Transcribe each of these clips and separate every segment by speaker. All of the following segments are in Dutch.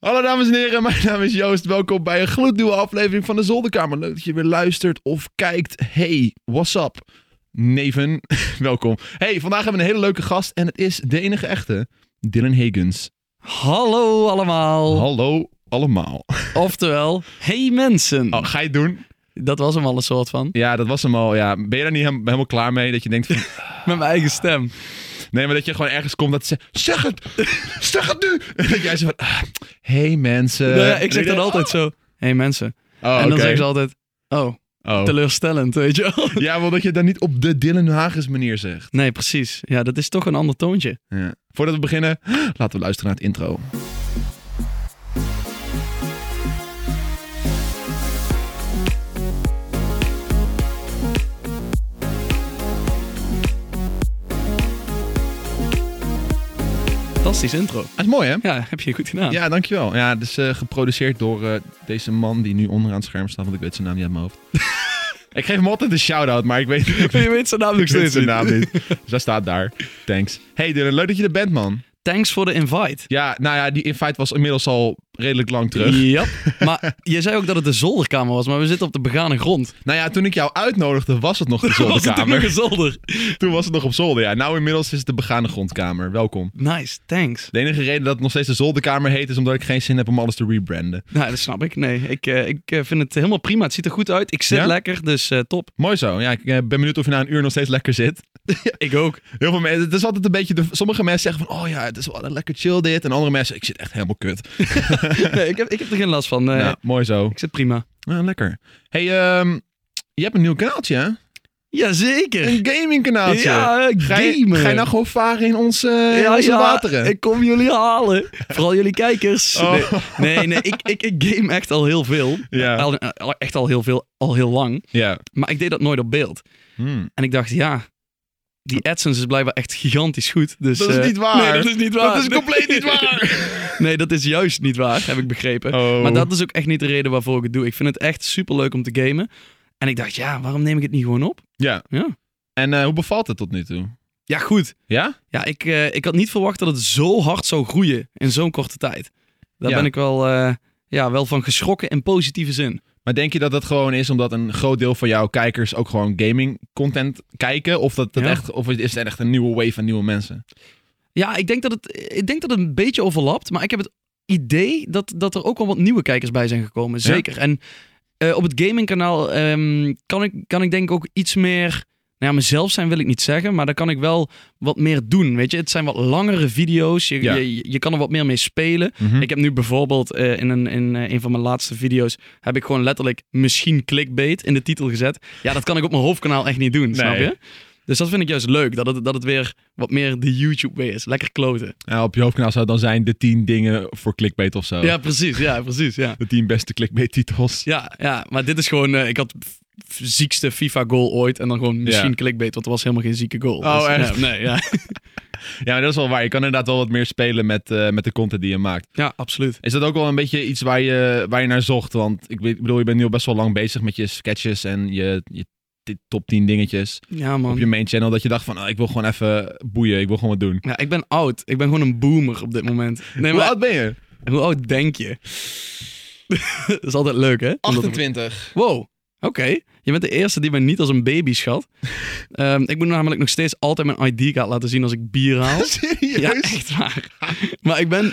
Speaker 1: Hallo dames en heren, mijn naam is Joost. Welkom bij een gloednieuwe aflevering van de Zolderkamer. Leuk dat je weer luistert of kijkt. Hey, what's up? Neven, welkom. Hey, vandaag hebben we een hele leuke gast en het is de enige echte, Dylan Hagens.
Speaker 2: Hallo allemaal.
Speaker 1: Hallo allemaal.
Speaker 2: Oftewel, hey mensen.
Speaker 1: Oh, ga je het doen?
Speaker 2: Dat was hem al een soort van.
Speaker 1: Ja, dat was hem al. Ja. Ben je daar niet helemaal klaar mee? Dat je denkt van...
Speaker 2: Met mijn eigen stem.
Speaker 1: Nee, maar dat je gewoon ergens komt dat ze zeg het! Zeg het nu! En dat jij zo van... ah, hey mensen.
Speaker 2: Nou ja, ik zeg dan altijd zo, hey mensen.
Speaker 1: Oh,
Speaker 2: en dan
Speaker 1: oké.
Speaker 2: zeggen ze altijd, oh,
Speaker 1: Oh.
Speaker 2: teleurstellend, weet je wel.
Speaker 1: Ja, wel dat je het dan niet op de Dylan Hagens manier zegt.
Speaker 2: Nee, precies. Ja, dat is toch een ander toontje.
Speaker 1: Ja. Voordat we beginnen, laten we luisteren naar het intro.
Speaker 2: Fantastisch intro.
Speaker 1: Dat is mooi, hè?
Speaker 2: Ja, heb je goed gedaan.
Speaker 1: Ja, dankjewel. Ja, is eh, geproduceerd door eh, deze man die nu onderaan het scherm staat, want ik weet zijn naam niet uit mijn hoofd. ik geef hem altijd een shout-out, maar ik weet, ik
Speaker 2: Je weet zijn naam nog
Speaker 1: weet zijn
Speaker 2: niet.
Speaker 1: naam niet. Dus hij staat daar. Thanks. Hey Dylan, leuk dat je er bent, man.
Speaker 2: Thanks voor de invite.
Speaker 1: Ja, nou ja, die invite was inmiddels al redelijk lang terug.
Speaker 2: Ja. Maar je zei ook dat het de zolderkamer was, maar we zitten op de begane grond.
Speaker 1: Nou ja, toen ik jou uitnodigde, was het nog de
Speaker 2: Was het nog
Speaker 1: zolderkamer.
Speaker 2: een zolder?
Speaker 1: Toen was het nog op zolder, ja. Nou, inmiddels is het de begane grondkamer. Welkom.
Speaker 2: Nice, thanks.
Speaker 1: De enige reden dat het nog steeds de zolderkamer heet, is omdat ik geen zin heb om alles te rebranden.
Speaker 2: Nou, dat snap ik. Nee, ik, eh, ik eh, vind het helemaal prima. Het ziet er goed uit. Ik zit
Speaker 1: Ja?
Speaker 2: lekker, dus eh, top.
Speaker 1: Mooi zo. Ja, ik ben benieuwd of je na een uur nog steeds lekker zit.
Speaker 2: Ik ook.
Speaker 1: Heel veel mensen, het is altijd een beetje, de, sommige mensen zeggen van, oh ja, het is wel lekker chill dit. En andere mensen, ik zit echt helemaal kut.
Speaker 2: Nee, ik, heb, ik heb er geen last van. Nee,
Speaker 1: Nou, mooi zo.
Speaker 2: Ik zit prima.
Speaker 1: Ja, lekker. hey, ehm, je hebt een nieuw kanaaltje, hè?
Speaker 2: Jazeker.
Speaker 1: Een gaming kanaaltje.
Speaker 2: Ja, eh,
Speaker 1: ga, je, ga je nou gewoon varen in onze,
Speaker 2: Ja,
Speaker 1: onze
Speaker 2: ja,
Speaker 1: wateren?
Speaker 2: Ik kom jullie halen. Vooral jullie kijkers.
Speaker 1: Oh.
Speaker 2: Nee, nee, nee ik, ik, ik game echt al heel veel.
Speaker 1: Ja.
Speaker 2: Al- echt al heel veel, al heel lang.
Speaker 1: Ja.
Speaker 2: Maar ik deed dat nooit op beeld.
Speaker 1: Hmm.
Speaker 2: En ik dacht, ja, die AdSense is blijkbaar echt gigantisch goed. Dus,
Speaker 1: Dat is
Speaker 2: eh,
Speaker 1: niet waar.
Speaker 2: Nee, dat is niet waar.
Speaker 1: Dat is compleet niet waar.
Speaker 2: Nee, dat is juist niet waar, heb ik begrepen.
Speaker 1: Oh.
Speaker 2: Maar dat is ook echt niet de reden waarvoor ik het doe. Ik vind het echt super leuk om te gamen. En ik dacht, ja, waarom neem ik het niet gewoon op?
Speaker 1: Ja.
Speaker 2: Ja.
Speaker 1: En eh, hoe bevalt het tot nu toe?
Speaker 2: Ja, goed.
Speaker 1: Ja?
Speaker 2: Ja, ik, eh, ik had niet verwacht dat het zo hard zou groeien in zo'n korte tijd. Daar
Speaker 1: Ja.
Speaker 2: ben ik wel, ja, wel van geschrokken in positieve zin.
Speaker 1: Maar denk je dat dat gewoon is omdat een groot deel van jouw kijkers ook gewoon gaming content kijken? Of, dat, dat
Speaker 2: Ja.
Speaker 1: echt, of is het echt een nieuwe wave van nieuwe mensen?
Speaker 2: Ja, ik denk dat het, ik denk dat het een beetje overlapt. Maar ik heb het idee dat, dat er ook wel wat nieuwe kijkers bij zijn gekomen. Zeker. En eh, op het gamingkanaal ehm, kan, ik, kan ik denk ik ook iets meer... Nou ja, mezelf zijn wil ik niet zeggen, maar daar kan ik wel wat meer doen. Weet je, het zijn wat langere video's. Je,
Speaker 1: Ja.
Speaker 2: je, je kan er wat meer mee spelen. Ik heb nu bijvoorbeeld eh, in, een, in eh, een van mijn laatste video's... heb ik gewoon letterlijk misschien clickbait in de titel gezet. Ja, dat kan ik op mijn hoofdkanaal echt niet doen, snap je? Dus dat vind ik juist leuk, dat het, dat het weer wat meer de YouTube way is. Lekker kloten.
Speaker 1: Ja, op je hoofdkanaal zou het dan zijn de 10 dingen voor clickbait of zo.
Speaker 2: Ja, precies. Ja, precies. Ja,
Speaker 1: De 10 beste clickbait titels.
Speaker 2: ja, ja maar dit is gewoon... eh, ik had ziekste FIFA goal ooit en dan gewoon misschien
Speaker 1: Ja.
Speaker 2: clickbait, want er was helemaal geen zieke goal.
Speaker 1: Oh,
Speaker 2: Dus,
Speaker 1: echt?
Speaker 2: Ja, nee, ja.
Speaker 1: Ja, maar dat is wel waar. Je kan inderdaad wel wat meer spelen met, eh, met de content die je maakt.
Speaker 2: ja, absoluut.
Speaker 1: Is dat ook wel een beetje iets waar je, waar je naar zocht? Want ik, bedoel, je bent nu al best wel lang bezig met je sketches en je, je top 10 dingetjes
Speaker 2: Ja, man.
Speaker 1: op je main channel. Dat je dacht van, oh, ik wil gewoon even boeien. Ik wil gewoon wat doen.
Speaker 2: Ja, ik ben oud. Ik ben gewoon een boomer op dit moment. Nee,
Speaker 1: Hoe
Speaker 2: maar
Speaker 1: oud ben je?
Speaker 2: hoe oud denk je? dat is altijd leuk, hè? Omdat-
Speaker 1: 28.
Speaker 2: Wow, oké. Je bent de eerste die mij niet als een baby schat. Ehm, ik moet namelijk nog steeds altijd mijn ID-kaart laten zien als ik bier haal.
Speaker 1: Serieus?
Speaker 2: Ja, echt waar. Maar ik ben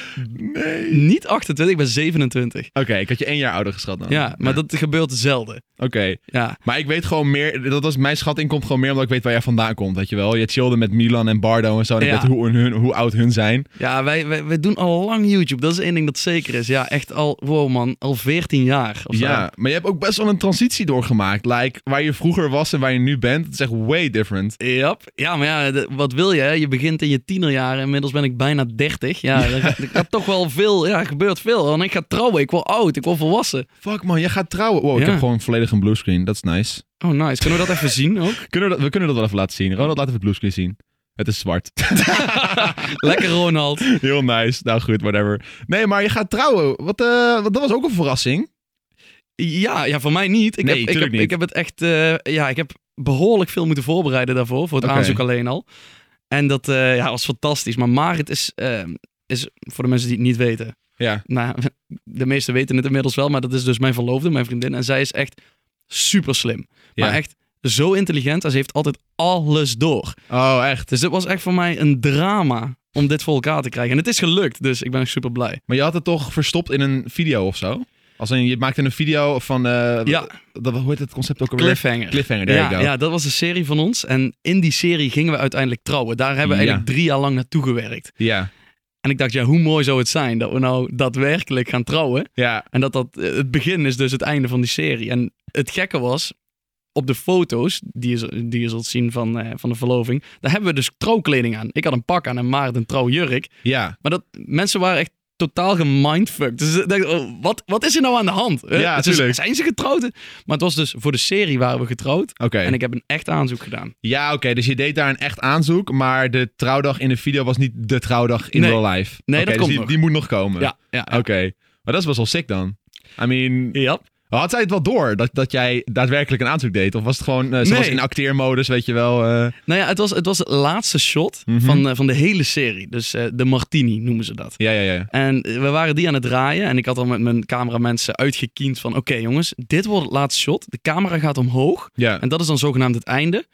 Speaker 1: Nee.
Speaker 2: niet 28, ik ben 27.
Speaker 1: Oké, ik had je één jaar ouder geschat dan.
Speaker 2: Ja, maar dat gebeurt zelden.
Speaker 1: Oké.
Speaker 2: Ja,
Speaker 1: Maar ik weet gewoon meer, dat was mijn schatting komt gewoon meer omdat ik weet waar jij vandaan komt, weet je wel. Je chillde met Milan en Bardo en zo, en ik
Speaker 2: Ja.
Speaker 1: weet hoe, hun, hoe oud hun zijn.
Speaker 2: ja wij, wij, wij doen al lang YouTube. Dat is één ding dat zeker is. Ja, echt al, wow man, al 14 jaar of zo.
Speaker 1: Ja, maar je hebt ook best wel een transitie doorgemaakt. Like, waar je vroeger was en waar je nu bent, het is echt way different.
Speaker 2: Yep. Ja, maar ja, de- wat wil je? hè? Je begint in je tienerjaren. Inmiddels ben ik bijna 30. Ja, er er gaat toch wel veel, ja, er gebeurt veel. En ik ga trouwen, ik word oud, ik word volwassen.
Speaker 1: Fuck man, jij gaat trouwen. Wow, ik
Speaker 2: Ja.
Speaker 1: heb gewoon volledig een bluescreen. Dat is nice.
Speaker 2: Oh, nice. Kunnen we dat even zien ook?
Speaker 1: Kunnen we, dat, we kunnen dat wel even laten zien. Ronald, laat even het bluescreen zien. Het is zwart.
Speaker 2: Lekker Ronald.
Speaker 1: Heel nice. Nou goed, whatever. Nee, maar je gaat trouwen. Wat, eh, wat, dat was ook een verrassing.
Speaker 2: Ja, ja, voor mij niet. Ik,
Speaker 1: Nee,
Speaker 2: heb, ik, heb,
Speaker 1: niet.
Speaker 2: ik heb het echt, eh, ja, ik heb behoorlijk veel moeten voorbereiden daarvoor, voor het aanzoek alleen al. En dat eh, ja, was fantastisch. Maar Marit is, eh, is, voor de mensen die het niet weten,
Speaker 1: Ja.
Speaker 2: Nou, de meesten weten het inmiddels wel, maar dat is dus mijn verloofde, mijn vriendin. En zij is echt super slim. Maar
Speaker 1: Ja.
Speaker 2: echt zo intelligent en ze heeft altijd alles door.
Speaker 1: Oh, echt?
Speaker 2: Dus dit was echt voor mij een drama om dit voor elkaar te krijgen. En het is gelukt, dus ik ben super blij.
Speaker 1: Maar je had het toch verstopt in een video of zo? Als in, je maakte een video van... eh,
Speaker 2: Ja.
Speaker 1: Dat, hoe heet het concept ook alweer?
Speaker 2: Cliffhanger.
Speaker 1: Cliffhanger, there
Speaker 2: ja,
Speaker 1: you go.
Speaker 2: ja, dat was een serie van ons. En in die serie gingen we uiteindelijk trouwen. Daar hebben we
Speaker 1: Ja.
Speaker 2: eigenlijk drie jaar lang naartoe gewerkt.
Speaker 1: Ja.
Speaker 2: En ik dacht, ja, hoe mooi zou het zijn dat we nou daadwerkelijk gaan trouwen.
Speaker 1: Ja.
Speaker 2: En dat dat eh, het begin is dus het einde van die serie. En het gekke was, op de foto's die je, die je zult zien van, eh, van de verloving, daar hebben we dus trouwkleding aan. Ik had een pak aan en Maarten een trouwjurk.
Speaker 1: Ja.
Speaker 2: Maar dat, mensen waren echt totaal gemindfucked. Dus ik dacht, oh, wat, wat is er nou aan de hand? Eh,
Speaker 1: Ja,
Speaker 2: dus zijn ze getrouwd? Maar het was dus voor de serie waren we getrouwd.
Speaker 1: Oké.
Speaker 2: En ik heb een echt aanzoek gedaan.
Speaker 1: Ja, oké. Dus je deed daar een echt aanzoek, maar de trouwdag in de video was niet de trouwdag in
Speaker 2: Nee.
Speaker 1: real life.
Speaker 2: Nee, dat
Speaker 1: dus
Speaker 2: komt
Speaker 1: die,
Speaker 2: nog.
Speaker 1: die moet nog komen.
Speaker 2: Ja, ja.
Speaker 1: Oké. Maar dat best wel sick dan. I mean,
Speaker 2: Ja.
Speaker 1: Had zij het wel door dat, dat jij daadwerkelijk een aanzoek deed? Of was het gewoon, eh, ze was in acteermodus, weet je wel? eh,
Speaker 2: Nou ja, het was het, was het laatste shot
Speaker 1: Mhm.
Speaker 2: van, eh, van de hele serie. Dus de Martini noemen ze dat.
Speaker 1: ja, ja, ja.
Speaker 2: En we waren die aan het draaien. En ik had al met mijn cameramensen uitgekiend van... Oké jongens, dit wordt het laatste shot. De camera gaat omhoog.
Speaker 1: Ja.
Speaker 2: En dat is dan zogenaamd het einde.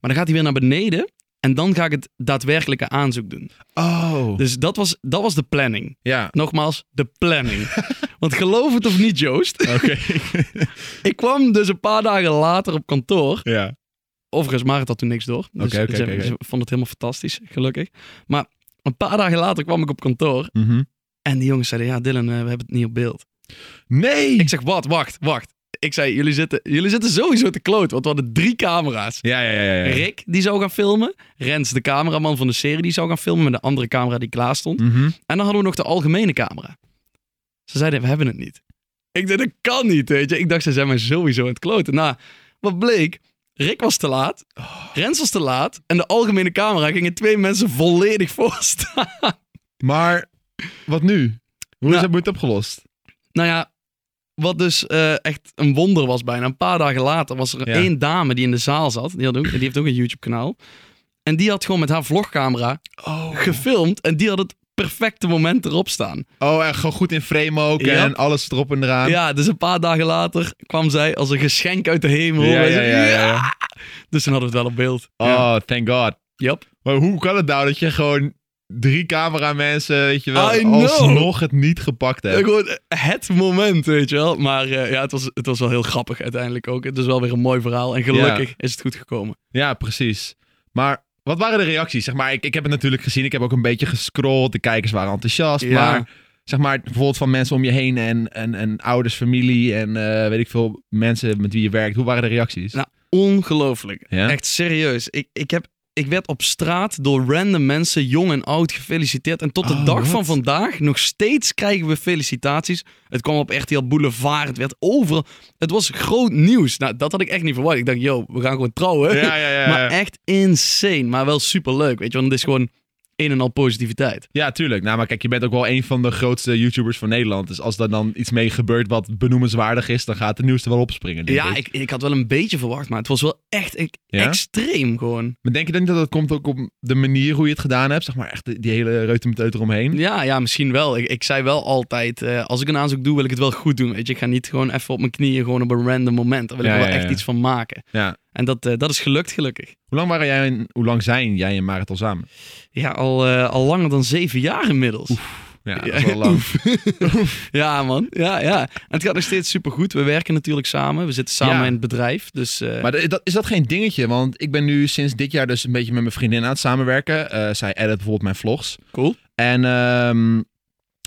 Speaker 2: Maar dan gaat hij weer naar beneden. En dan ga ik het daadwerkelijke aanzoek doen.
Speaker 1: Oh.
Speaker 2: Dus dat was, dat was de planning.
Speaker 1: Ja.
Speaker 2: Nogmaals, de planning. Want geloof het of niet, Joost.
Speaker 1: Oké.
Speaker 2: Ik kwam dus een paar dagen later op kantoor.
Speaker 1: ja.
Speaker 2: Overigens, Marit had toen niks door. Dus
Speaker 1: Oké, oké,
Speaker 2: ze,
Speaker 1: oké, oké.
Speaker 2: ze vond het helemaal fantastisch, gelukkig. Maar een paar dagen later kwam ik op kantoor.
Speaker 1: Mhm.
Speaker 2: En die jongens zeiden, ja Dylan, eh, we hebben het niet op beeld.
Speaker 1: Nee!
Speaker 2: Ik zeg, wat, wacht, wacht. Ik zei, jullie zitten, jullie zitten sowieso te kloot. Want we hadden drie camera's.
Speaker 1: Ja, ja, ja, ja.
Speaker 2: Rick, die zou gaan filmen. Rens, de cameraman van de serie, die zou gaan filmen met de andere camera die klaar stond.
Speaker 1: Mhm.
Speaker 2: En dan hadden we nog de algemene camera. Ze zeiden, we hebben het niet. Ik dacht, dat kan niet, weet je. Ik dacht, ze zijn mij sowieso aan het kloten. Nou, wat bleek? Rick was te laat. Rens was te laat. En de algemene camera gingen twee mensen volledig voor staan.
Speaker 1: Maar wat nu? Hoe is
Speaker 2: Nou-
Speaker 1: het moet opgelost?
Speaker 2: Nou ja, wat dus eh, echt een wonder was bijna. Een paar dagen later was er
Speaker 1: Ja.
Speaker 2: één dame die in de zaal zat. Die, had ook, die heeft ook een YouTube-kanaal. En die had gewoon met haar vlogcamera
Speaker 1: Oh.
Speaker 2: gefilmd. En die had het perfecte moment erop staan.
Speaker 1: Oh, en gewoon goed in frame ook en alles erop en eraan.
Speaker 2: Ja, dus een paar dagen later kwam zij als een geschenk uit de hemel.
Speaker 1: Ja.
Speaker 2: Dus toen hadden we het wel op beeld.
Speaker 1: Oh, thank god.
Speaker 2: Yep.
Speaker 1: Maar hoe kan het nou dat je gewoon drie cameramensen, weet je wel, alsnog het niet gepakt?
Speaker 2: Gewoon het moment, weet je wel. Maar eh, ja, het was, het was wel heel grappig uiteindelijk ook. Het is wel weer een mooi verhaal. En gelukkig is het goed gekomen.
Speaker 1: Ja, precies. Maar wat waren de reacties? Zeg maar, ik, ik heb het natuurlijk gezien. Ik heb ook een beetje gescrolld. De kijkers waren enthousiast.
Speaker 2: Ja.
Speaker 1: Maar zeg maar, bijvoorbeeld van mensen om je heen en, en, en ouders, familie en eh, weet ik veel mensen met wie je werkt. Hoe waren de reacties?
Speaker 2: Nou, ongelooflijk.
Speaker 1: Ja?
Speaker 2: Echt serieus. Ik, ik, heb, ik werd op straat door random mensen, jong en oud, gefeliciteerd. En tot de
Speaker 1: Oh,
Speaker 2: dag van vandaag nog steeds krijgen we felicitaties. Het kwam op RTL Boulevard. Het werd overal. Het was groot nieuws. Nou, dat had ik echt niet verwacht. Ik dacht, yo, we gaan gewoon trouwen.
Speaker 1: ja, ja, ja.
Speaker 2: Maar echt insane. Maar wel super leuk. Weet je, want het is gewoon een en al positiviteit.
Speaker 1: Ja, tuurlijk. Nou, maar kijk, je bent ook wel een van de grootste YouTubers van Nederland. Dus als er dan iets mee gebeurt wat benoemenswaardig is, dan gaat de nieuws er wel opspringen.
Speaker 2: Ja,
Speaker 1: ik.
Speaker 2: ik, ik had wel een beetje verwacht, maar het was wel echt ik,
Speaker 1: Ja?
Speaker 2: extreem gewoon.
Speaker 1: Maar denk je dan niet dat het komt ook op de manier hoe je het gedaan hebt? Zeg maar echt die, die hele reutemeteut eromheen?
Speaker 2: Ja, ja, misschien wel. Ik, ik zei wel altijd, eh, als ik een aanzoek doe, wil ik het wel goed doen. Weet je, ik ga niet gewoon even op mijn knieën gewoon op een random moment. Daar wil
Speaker 1: Ja,
Speaker 2: ik wel echt iets van maken.
Speaker 1: Ja.
Speaker 2: En dat, eh, dat is gelukt, gelukkig.
Speaker 1: Hoe lang waren jij en hoe lang zijn jij en Marit al samen?
Speaker 2: Ja, al, eh, al langer dan zeven jaar inmiddels.
Speaker 1: Ja, dat is wel lang.
Speaker 2: Ja, man. Ja, ja. En het gaat nog steeds supergoed. We werken natuurlijk samen. We zitten samen
Speaker 1: Ja.
Speaker 2: in het bedrijf. Dus eh,
Speaker 1: Maar dat, is dat geen dingetje? Want ik ben nu sinds dit jaar dus een beetje met mijn vriendin aan het samenwerken. Eh, zij edit bijvoorbeeld mijn vlogs.
Speaker 2: cool.
Speaker 1: En ehm,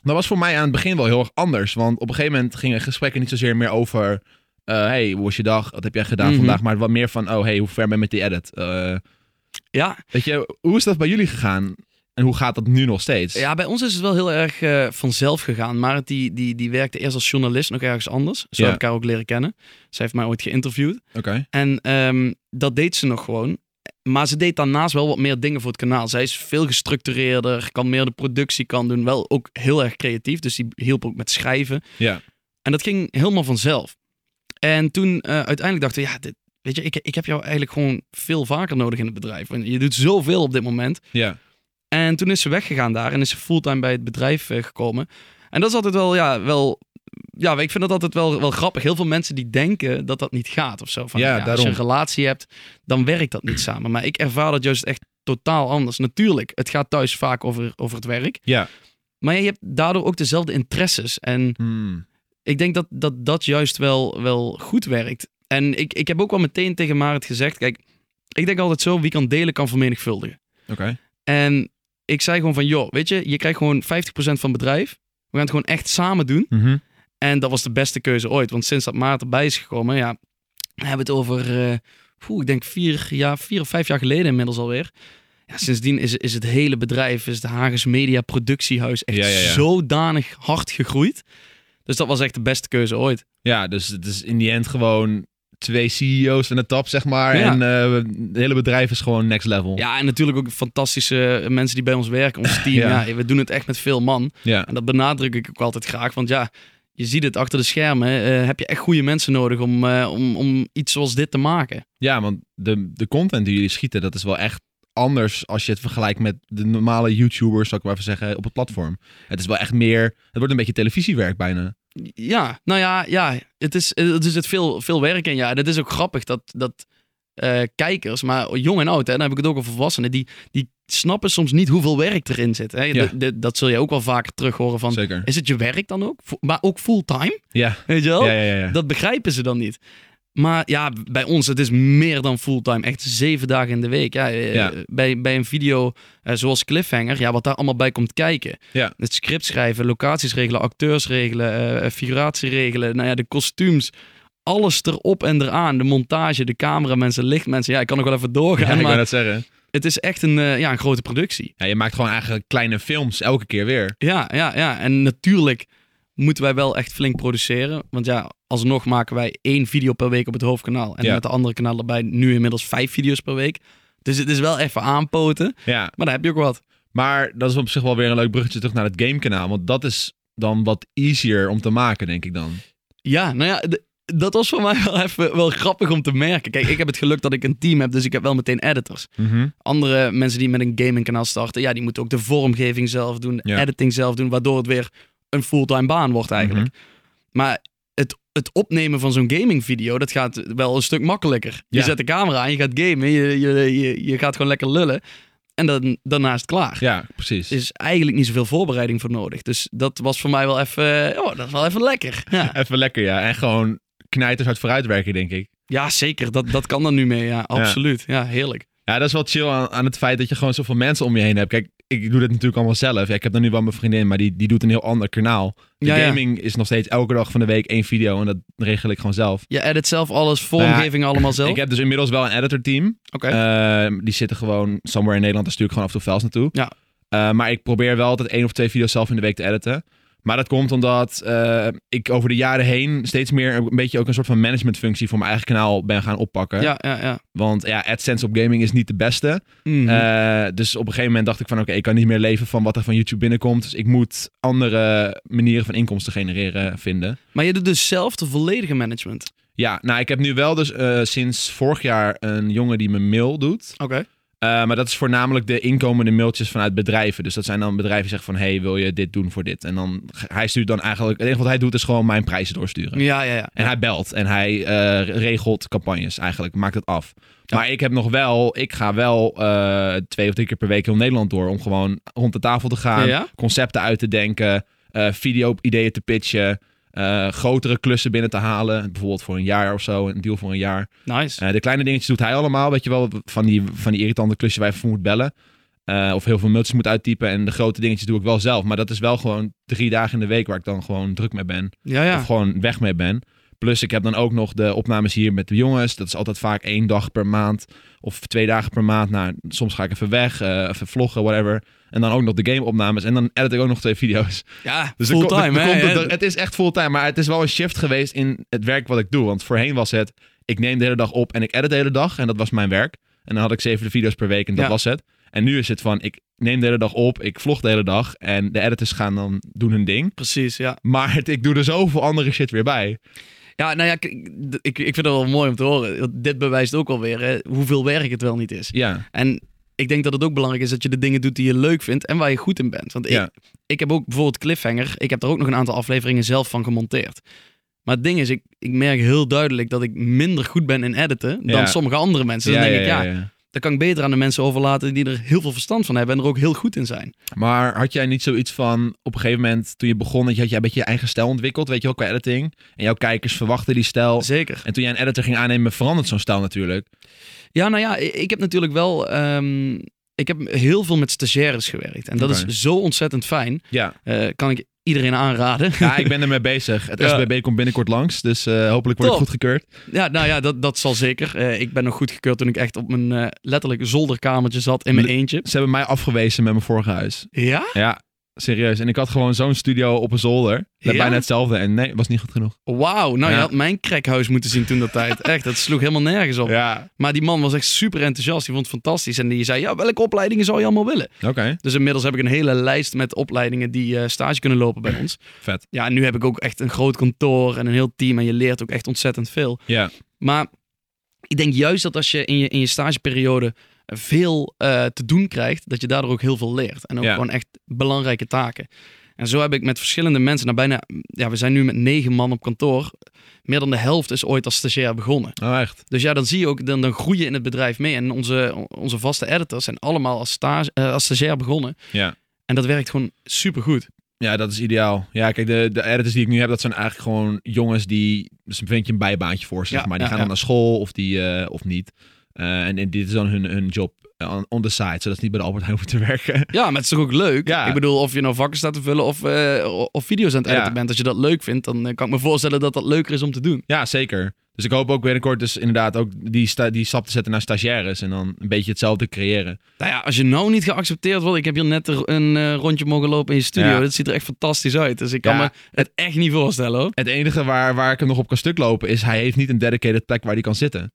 Speaker 1: dat was voor mij aan het begin wel heel erg anders. Want op een gegeven moment gingen gesprekken niet zozeer meer over... eh, hey, hoe was je dag? Wat heb jij gedaan
Speaker 2: Mhm.
Speaker 1: vandaag? Maar wat meer van, oh hey, hoe ver ben je met die edit?
Speaker 2: Ja,
Speaker 1: weet je, hoe is dat bij jullie gegaan? En hoe gaat dat nu nog steeds?
Speaker 2: Ja, bij ons is het wel heel erg eh, vanzelf gegaan. Maar die, die, die werkte eerst als journalist nog ergens anders. Zo
Speaker 1: Ja.
Speaker 2: heb ik haar ook leren kennen. Zij heeft mij ooit geïnterviewd.
Speaker 1: Oké.
Speaker 2: En ehm, dat deed ze nog gewoon. Maar ze deed daarnaast wel wat meer dingen voor het kanaal. Zij is veel gestructureerder, kan meer de productie kan doen. Wel ook heel erg creatief, dus die hielp ook met schrijven.
Speaker 1: Ja.
Speaker 2: En dat ging helemaal vanzelf. En toen eh, uiteindelijk dachten we, ja, dit, weet je, ik, ik heb jou eigenlijk gewoon veel vaker nodig in het bedrijf. Want je doet zoveel op dit moment.
Speaker 1: Ja.
Speaker 2: En toen is ze weggegaan daar en is ze fulltime bij het bedrijf eh, gekomen. En dat is altijd wel, ja, wel... Ja, ik vind dat altijd wel, wel grappig. Heel veel mensen die denken dat dat niet gaat of zo. Van,
Speaker 1: Ja,
Speaker 2: Als
Speaker 1: daarom.
Speaker 2: je een relatie hebt, dan werkt dat niet samen. Maar ik ervaar dat juist echt totaal anders. Natuurlijk, het gaat thuis vaak over, over het werk.
Speaker 1: Ja.
Speaker 2: Maar je hebt daardoor ook dezelfde interesses. En
Speaker 1: Hmm.
Speaker 2: ik denk dat dat, dat juist wel, wel goed werkt. En ik, ik heb ook wel meteen tegen Marit gezegd: kijk, ik denk altijd zo, wie kan delen, kan vermenigvuldigen.
Speaker 1: Oké.
Speaker 2: En ik zei gewoon van, joh, weet je, je krijgt gewoon 50% van het bedrijf. We gaan het gewoon echt samen doen.
Speaker 1: Mhm.
Speaker 2: En dat was de beste keuze ooit. Want sinds dat Maart erbij is gekomen, ja, we hebben het over, poeh, ik denk vier, ja, vier of vijf jaar geleden inmiddels alweer. Ja, sindsdien is, is het hele bedrijf, is de Hagens Media Productiehuis echt
Speaker 1: Ja, ja, ja.
Speaker 2: zodanig hard gegroeid. Dus dat was echt de beste keuze ooit.
Speaker 1: Ja, dus het is in die end gewoon twee CEO's aan de top, zeg maar.
Speaker 2: Ja.
Speaker 1: En eh, het hele bedrijf is gewoon next level.
Speaker 2: Ja, en natuurlijk ook fantastische mensen die bij ons werken. Ons team,
Speaker 1: Ja.
Speaker 2: ja. we doen het echt met veel man.
Speaker 1: Ja.
Speaker 2: En dat benadruk ik ook altijd graag. Want ja, je ziet het achter de schermen. eh, heb je echt goede mensen nodig om, eh, om, om iets zoals dit te maken.
Speaker 1: Ja, want de, de content die jullie schieten, dat is wel echt anders als je het vergelijkt met de normale YouTubers, zou ik maar even zeggen, op het platform. Het is wel echt meer, het wordt een beetje televisiewerk bijna.
Speaker 2: Ja, nou ja, ja het is, het is het veel, veel werk in. Ja, en het is ook grappig dat, dat eh, kijkers, maar jong en oud, hè, dan heb ik het ook over volwassenen, die, die snappen soms niet hoeveel werk erin zit. Hè.
Speaker 1: Ja.
Speaker 2: Dat zul je ook wel vaker terug horen van,
Speaker 1: Zeker.
Speaker 2: is het je werk dan ook? Maar ook fulltime?
Speaker 1: Ja,
Speaker 2: Weet je wel?
Speaker 1: ja.
Speaker 2: Dat begrijpen ze dan niet. Maar ja, bij ons, het is meer dan fulltime. Echt zeven dagen in de week. Ja, eh,
Speaker 1: Ja.
Speaker 2: Bij, bij een video eh, zoals Cliffhanger, ja, wat daar allemaal bij komt kijken.
Speaker 1: Ja.
Speaker 2: Het script schrijven, locaties regelen, acteurs regelen, eh, figuratie regelen. Nou ja, de kostuums. Alles erop en eraan. De montage, de cameramensen, lichtmensen. Ja, ik kan nog wel even doorgaan.
Speaker 1: Ja, ik
Speaker 2: maar
Speaker 1: net zeggen.
Speaker 2: het is echt een, ja, een grote productie.
Speaker 1: Ja, je maakt gewoon eigenlijk kleine films elke keer weer.
Speaker 2: Ja, ja, ja. En natuurlijk moeten wij wel echt flink produceren. Want ja, alsnog maken wij één video per week op het hoofdkanaal. En
Speaker 1: Ja.
Speaker 2: met de andere kanaal erbij nu inmiddels vijf video's per week. Dus het is wel even aanpoten.
Speaker 1: Ja,
Speaker 2: Maar dan heb je ook wat.
Speaker 1: maar dat is op zich wel weer een leuk bruggetje terug naar het gamekanaal. Want dat is dan wat easier om te maken, denk ik dan.
Speaker 2: Ja, nou ja, dat was voor mij wel even wel grappig om te merken. Kijk, ik heb het geluk dat ik een team heb, dus ik heb wel meteen editors. Andere mensen die met een gamingkanaal starten, ja, die moeten ook de vormgeving zelf doen, de
Speaker 1: Ja.
Speaker 2: editing zelf doen, waardoor het weer een fulltime baan wordt eigenlijk.
Speaker 1: Mhm.
Speaker 2: Maar het, het opnemen van zo'n gamingvideo, dat gaat wel een stuk makkelijker. Je
Speaker 1: Ja.
Speaker 2: zet de camera aan, je gaat gamen, je, je, je, je gaat gewoon lekker lullen. En dan, daarna is het klaar.
Speaker 1: Ja, precies.
Speaker 2: Er is eigenlijk niet zoveel voorbereiding voor nodig. Dus dat was voor mij wel even, oh, dat is wel even lekker. Ja,
Speaker 1: Even lekker, ja. En gewoon knijters uit vooruitwerken, denk ik.
Speaker 2: ja zeker. Dat, dat kan er nu mee. Ja, absoluut. Ja, heerlijk.
Speaker 1: Ja, dat is wel chill aan, aan het feit dat je gewoon zoveel mensen om je heen hebt. Kijk, ik doe dit natuurlijk allemaal zelf. Ja, ik heb dan nu wel mijn vriendin, maar die, die doet een heel ander kanaal. De
Speaker 2: Ja, ja.
Speaker 1: gaming is nog steeds elke dag van de week één video en dat regel ik gewoon zelf.
Speaker 2: Je edit zelf alles, vormgeving allemaal zelf?
Speaker 1: Ik heb dus inmiddels wel een editor team. Ehm, die zitten gewoon somewhere in Nederland. Daar stuur ik gewoon af en toe files naartoe.
Speaker 2: Ja.
Speaker 1: Eh, maar ik probeer wel altijd één of twee video's zelf in de week te editen. Maar dat komt omdat eh, ik over de jaren heen steeds meer een beetje ook een soort van managementfunctie voor mijn eigen kanaal ben gaan oppakken.
Speaker 2: ja, ja, ja.
Speaker 1: Want ja, AdSense op gaming is niet de beste.
Speaker 2: Mhm.
Speaker 1: Eh, dus op een gegeven moment dacht ik van oké, ik kan niet meer leven van wat er van YouTube binnenkomt. Dus ik moet andere manieren van inkomsten genereren vinden.
Speaker 2: maar je doet dus zelf de volledige management.
Speaker 1: Ja, nou ik heb nu wel dus eh, sinds vorig jaar een jongen die mijn mail doet.
Speaker 2: Oké.
Speaker 1: Eh, maar dat is voornamelijk de inkomende mailtjes vanuit bedrijven. Dus dat zijn dan bedrijven die zeggen van... hey, wil je dit doen voor dit? En dan, hij stuurt dan eigenlijk... Het enige wat hij doet is gewoon mijn prijzen doorsturen.
Speaker 2: Ja, ja, ja.
Speaker 1: En hij belt en hij eh, regelt campagnes eigenlijk, maakt het af. Maar ik heb nog wel, ik ga wel eh, twee of drie keer per week heel Nederland door om gewoon rond de tafel te gaan,
Speaker 2: Ja?
Speaker 1: concepten uit te denken, video-ideeën te pitchen, eh, grotere klussen binnen te halen, bijvoorbeeld voor een jaar of zo, een deal voor een jaar.
Speaker 2: Nice.
Speaker 1: Eh, de kleine dingetjes doet hij allemaal, weet je wel, van die, van die irritante klusjes waar je voor moet bellen. eh, of heel veel mailtjes moet uittypen. En de grote dingetjes doe ik wel zelf. Maar dat is wel gewoon drie dagen in de week waar ik dan gewoon druk mee ben
Speaker 2: Ja, ja.
Speaker 1: of gewoon weg mee ben. Plus ik heb dan ook nog de opnames hier met de jongens. Dat is altijd vaak één dag per maand of twee dagen per maand. Nou, soms ga ik even weg, even vloggen, whatever. En dan ook nog de game-opnames. En dan edit ik ook nog twee video's.
Speaker 2: Ja,
Speaker 1: Dus
Speaker 2: fulltime, hè?
Speaker 1: het, het is echt fulltime. Maar het is wel een shift geweest in het werk wat ik doe. Want voorheen was het, ik neem de hele dag op en ik edit de hele dag. En dat was mijn werk. En dan had ik zeven video's per week en dat
Speaker 2: Ja.
Speaker 1: was het. En nu is het van, ik neem de hele dag op, ik vlog de hele dag. En de editors gaan dan doen hun ding.
Speaker 2: Precies, ja.
Speaker 1: Maar het, ik doe er zoveel andere shit weer bij.
Speaker 2: Ja, nou ja, ik, ik vind het wel mooi om te horen. Dit bewijst ook alweer hè, hoeveel werk het wel niet is.
Speaker 1: Ja,
Speaker 2: En ik denk dat het ook belangrijk is dat je de dingen doet die je leuk vindt en waar je goed in bent. Want ik,
Speaker 1: Ja.
Speaker 2: ik heb ook bijvoorbeeld Cliffhanger, ik heb er ook nog een aantal afleveringen zelf van gemonteerd. Maar het ding is, ik, ik merk heel duidelijk dat ik minder goed ben in editen dan
Speaker 1: Ja.
Speaker 2: sommige andere mensen. Dan
Speaker 1: Ja,
Speaker 2: denk
Speaker 1: ja,
Speaker 2: ik, ja,
Speaker 1: ja, ja.
Speaker 2: Dat kan ik beter aan de mensen overlaten die er heel veel verstand van hebben en er ook heel goed in zijn.
Speaker 1: Maar had jij niet zoiets van, op een gegeven moment toen je begon, dat je had jij een beetje je eigen stijl ontwikkeld, weet je wel, qua editing. En jouw kijkers verwachten die stijl.
Speaker 2: Zeker.
Speaker 1: En toen jij een editor ging aannemen, verandert zo'n stijl natuurlijk.
Speaker 2: Ja, nou ja, ik heb natuurlijk wel. ehm, ik heb heel veel met stagiaires gewerkt. En dat is zo ontzettend fijn.
Speaker 1: Ja.
Speaker 2: Eh, kan ik iedereen aanraden.
Speaker 1: Ja, ik ben ermee bezig. Het
Speaker 2: Ja.
Speaker 1: SBB komt binnenkort langs, dus eh, hopelijk word ik
Speaker 2: Top.
Speaker 1: goedgekeurd.
Speaker 2: Ja, nou ja, dat, dat zal zeker. Eh, ik ben nog goedgekeurd toen ik echt op mijn eh, letterlijk zolderkamertje zat in mijn
Speaker 1: Le-
Speaker 2: eentje.
Speaker 1: Ze hebben mij afgewezen met mijn vorige huis.
Speaker 2: Ja?
Speaker 1: Ja, serieus. En ik had gewoon zo'n studio op een zolder.
Speaker 2: Ja?
Speaker 1: bijna hetzelfde. En nee, was niet goed genoeg.
Speaker 2: Wauw. Nou, je had mijn crackhuis moeten zien toen dat tijd. Echt, dat sloeg helemaal nergens op.
Speaker 1: Ja.
Speaker 2: Maar die man was echt super enthousiast. Die vond het fantastisch. En die zei, ja, welke opleidingen zou je allemaal willen?
Speaker 1: Oké,
Speaker 2: Dus inmiddels heb ik een hele lijst met opleidingen die eh, stage kunnen lopen bij ons.
Speaker 1: vet.
Speaker 2: Ja, en nu heb ik ook echt een groot kantoor en een heel team. En je leert ook echt ontzettend veel.
Speaker 1: Ja,
Speaker 2: Maar ik denk juist dat als je in je, in je stageperiode veel eh, te doen krijgt, dat je daardoor ook heel veel leert. En ook
Speaker 1: Ja.
Speaker 2: gewoon echt belangrijke taken. En zo heb ik met verschillende mensen, nou bijna, ja, we zijn nu met negen man op kantoor. Meer dan de helft is ooit als stagiair begonnen.
Speaker 1: oh echt.
Speaker 2: Dus ja, dan zie je ook, dan, dan groei je in het bedrijf mee. En onze, onze vaste editors zijn allemaal als, stage, eh, als stagiair begonnen.
Speaker 1: Ja.
Speaker 2: En dat werkt gewoon supergoed.
Speaker 1: Ja, dat is ideaal. Ja, kijk, de, de editors die ik nu heb, dat zijn eigenlijk gewoon jongens die... Dus vind je een bijbaantje voor, zeg
Speaker 2: Ja,
Speaker 1: maar. Die
Speaker 2: ja,
Speaker 1: gaan dan naar school of, die, eh, of niet. Eh, en, en dit is dan hun, hun job eh, on, the side, zodat ze niet bij de Albert Heijn hoeven te werken.
Speaker 2: Ja, maar het is toch ook leuk?
Speaker 1: Ja.
Speaker 2: Ik bedoel, of je nou vakken staat te vullen of, eh, of video's aan het
Speaker 1: Ja.
Speaker 2: editen bent. Als je dat leuk vindt, dan kan ik me voorstellen dat dat leuker is om te doen.
Speaker 1: Ja, zeker. Dus ik hoop ook binnenkort dus inderdaad ook die, sta, die stap te zetten naar stagiaires. En dan een beetje hetzelfde creëren.
Speaker 2: Nou ja, als je nou niet geaccepteerd wordt. Ik heb hier net een rondje mogen lopen in je studio.
Speaker 1: Ja.
Speaker 2: Dat ziet er echt fantastisch uit. Dus ik kan
Speaker 1: Ja.
Speaker 2: me het echt niet voorstellen hoor.
Speaker 1: Het enige waar, waar ik hem nog op kan stuk lopen is... hij heeft niet een dedicated plek waar hij kan zitten.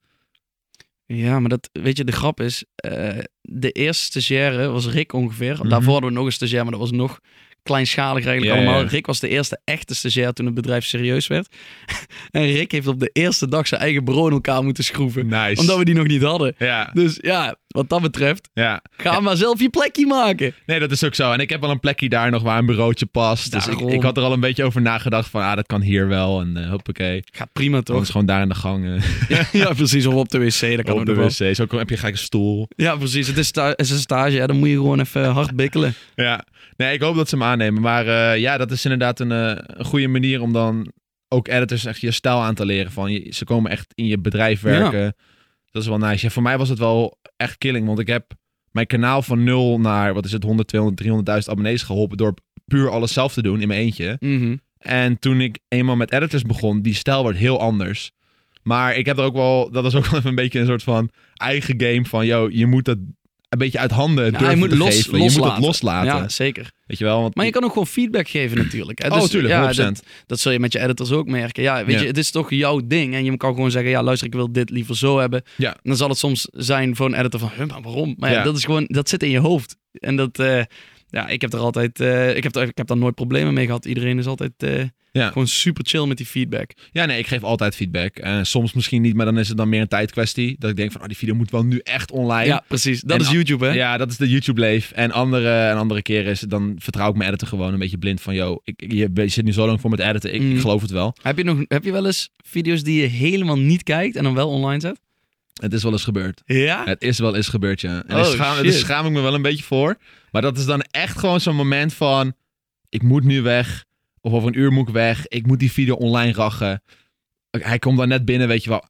Speaker 2: Ja, maar dat, weet je, de grap is, eh, de eerste stagiaire was Rick ongeveer.
Speaker 1: Mhm.
Speaker 2: Daarvoor hadden we nog een stagiair, maar dat was nog kleinschalig eigenlijk
Speaker 1: ja,
Speaker 2: allemaal.
Speaker 1: ja.
Speaker 2: Rick was de eerste echte stagiair toen het bedrijf serieus werd. en Rick heeft op de eerste dag zijn eigen bureau in elkaar moeten schroeven.
Speaker 1: Nice.
Speaker 2: Omdat we die nog niet hadden.
Speaker 1: Ja,
Speaker 2: Dus ja, wat dat betreft,
Speaker 1: ja.
Speaker 2: ga maar zelf je plekje maken.
Speaker 1: Nee, dat is ook zo. En ik heb wel een plekje daar nog waar een bureautje past. Dus ik, ik had er al een beetje over nagedacht van... ah, dat kan hier wel. En eh hoppakee.
Speaker 2: Gaat prima toch?
Speaker 1: is gewoon daar in de gang. eh,
Speaker 2: ja, ja, precies. Of op de wc, dat kan
Speaker 1: op de
Speaker 2: wel.
Speaker 1: wc. Zo heb je gelijk een stoel.
Speaker 2: Ja, precies. Het is, het is een stage, ja, dan moet je gewoon even hard bikkelen.
Speaker 1: Ja. Nee, ik hoop dat ze hem aannemen. Maar eh, ja, dat is inderdaad een, een goede manier om dan ook editors echt je stijl aan te leren. Van, je, ze komen echt in je bedrijf werken. Dat is wel nice. Ja, voor mij was het wel echt killing. Want ik heb mijn kanaal van nul naar, wat is het, 100, 200, 300.000 abonnees geholpen. Door puur alles zelf te doen in mijn eentje.
Speaker 2: Mhm.
Speaker 1: En toen ik eenmaal met editors begon, die stijl werd heel anders. Maar ik heb er ook wel, dat was ook wel even een beetje een soort van eigen game van, yo, je moet dat een beetje uit handen durven
Speaker 2: je moet
Speaker 1: te
Speaker 2: los-
Speaker 1: geven. Je moet het
Speaker 2: loslaten.
Speaker 1: loslaten.
Speaker 2: Ja, zeker.
Speaker 1: Weet je wel? Want
Speaker 2: Maar je kan ook gewoon feedback geven natuurlijk. Hè?
Speaker 1: Oh,
Speaker 2: Dus,
Speaker 1: tuurlijk,
Speaker 2: ja,
Speaker 1: 100%.
Speaker 2: dat, dat zul je met je editors ook merken. Ja, weet
Speaker 1: Ja.
Speaker 2: je, het is toch jouw ding. En je kan gewoon zeggen, ja, luister, ik wil dit liever zo hebben.
Speaker 1: Ja.
Speaker 2: En dan zal het soms zijn voor een editor van, maar waarom? Maar ja,
Speaker 1: Ja.
Speaker 2: dat is gewoon, dat zit in je hoofd. En dat, eh, ja, ik heb er altijd, eh, ik, heb er, ik heb daar nooit problemen mee gehad. Iedereen is altijd eh,
Speaker 1: Ja.
Speaker 2: gewoon super chill met die feedback.
Speaker 1: Ja, nee, ik geef altijd feedback. En soms misschien niet, maar dan is het dan meer een tijdkwestie. Dat ik denk van, oh, die video moet wel nu echt online.
Speaker 2: Ja, precies. Dat
Speaker 1: En
Speaker 2: is YouTube, hè?
Speaker 1: Ja, dat is de YouTube-leef. En andere, en andere keren is het, dan vertrouw ik mijn editor gewoon een beetje blind van, yo, ik, je, je zit nu zo lang voor met editen. Ik,
Speaker 2: Mm.
Speaker 1: ik geloof het wel.
Speaker 2: Heb, je nog, heb je wel eens video's die je helemaal niet kijkt en dan wel online zet?
Speaker 1: Het is wel eens gebeurd.
Speaker 2: Ja?
Speaker 1: Het is wel eens gebeurd, ja. En
Speaker 2: Oh,
Speaker 1: daar, schaam, daar
Speaker 2: shit.
Speaker 1: schaam ik me wel een beetje voor. Maar dat is dan echt gewoon zo'n moment van... Ik moet nu weg. Of over een uur moet ik weg. Ik moet die video online rachen. Hij komt dan net binnen, weet je wel.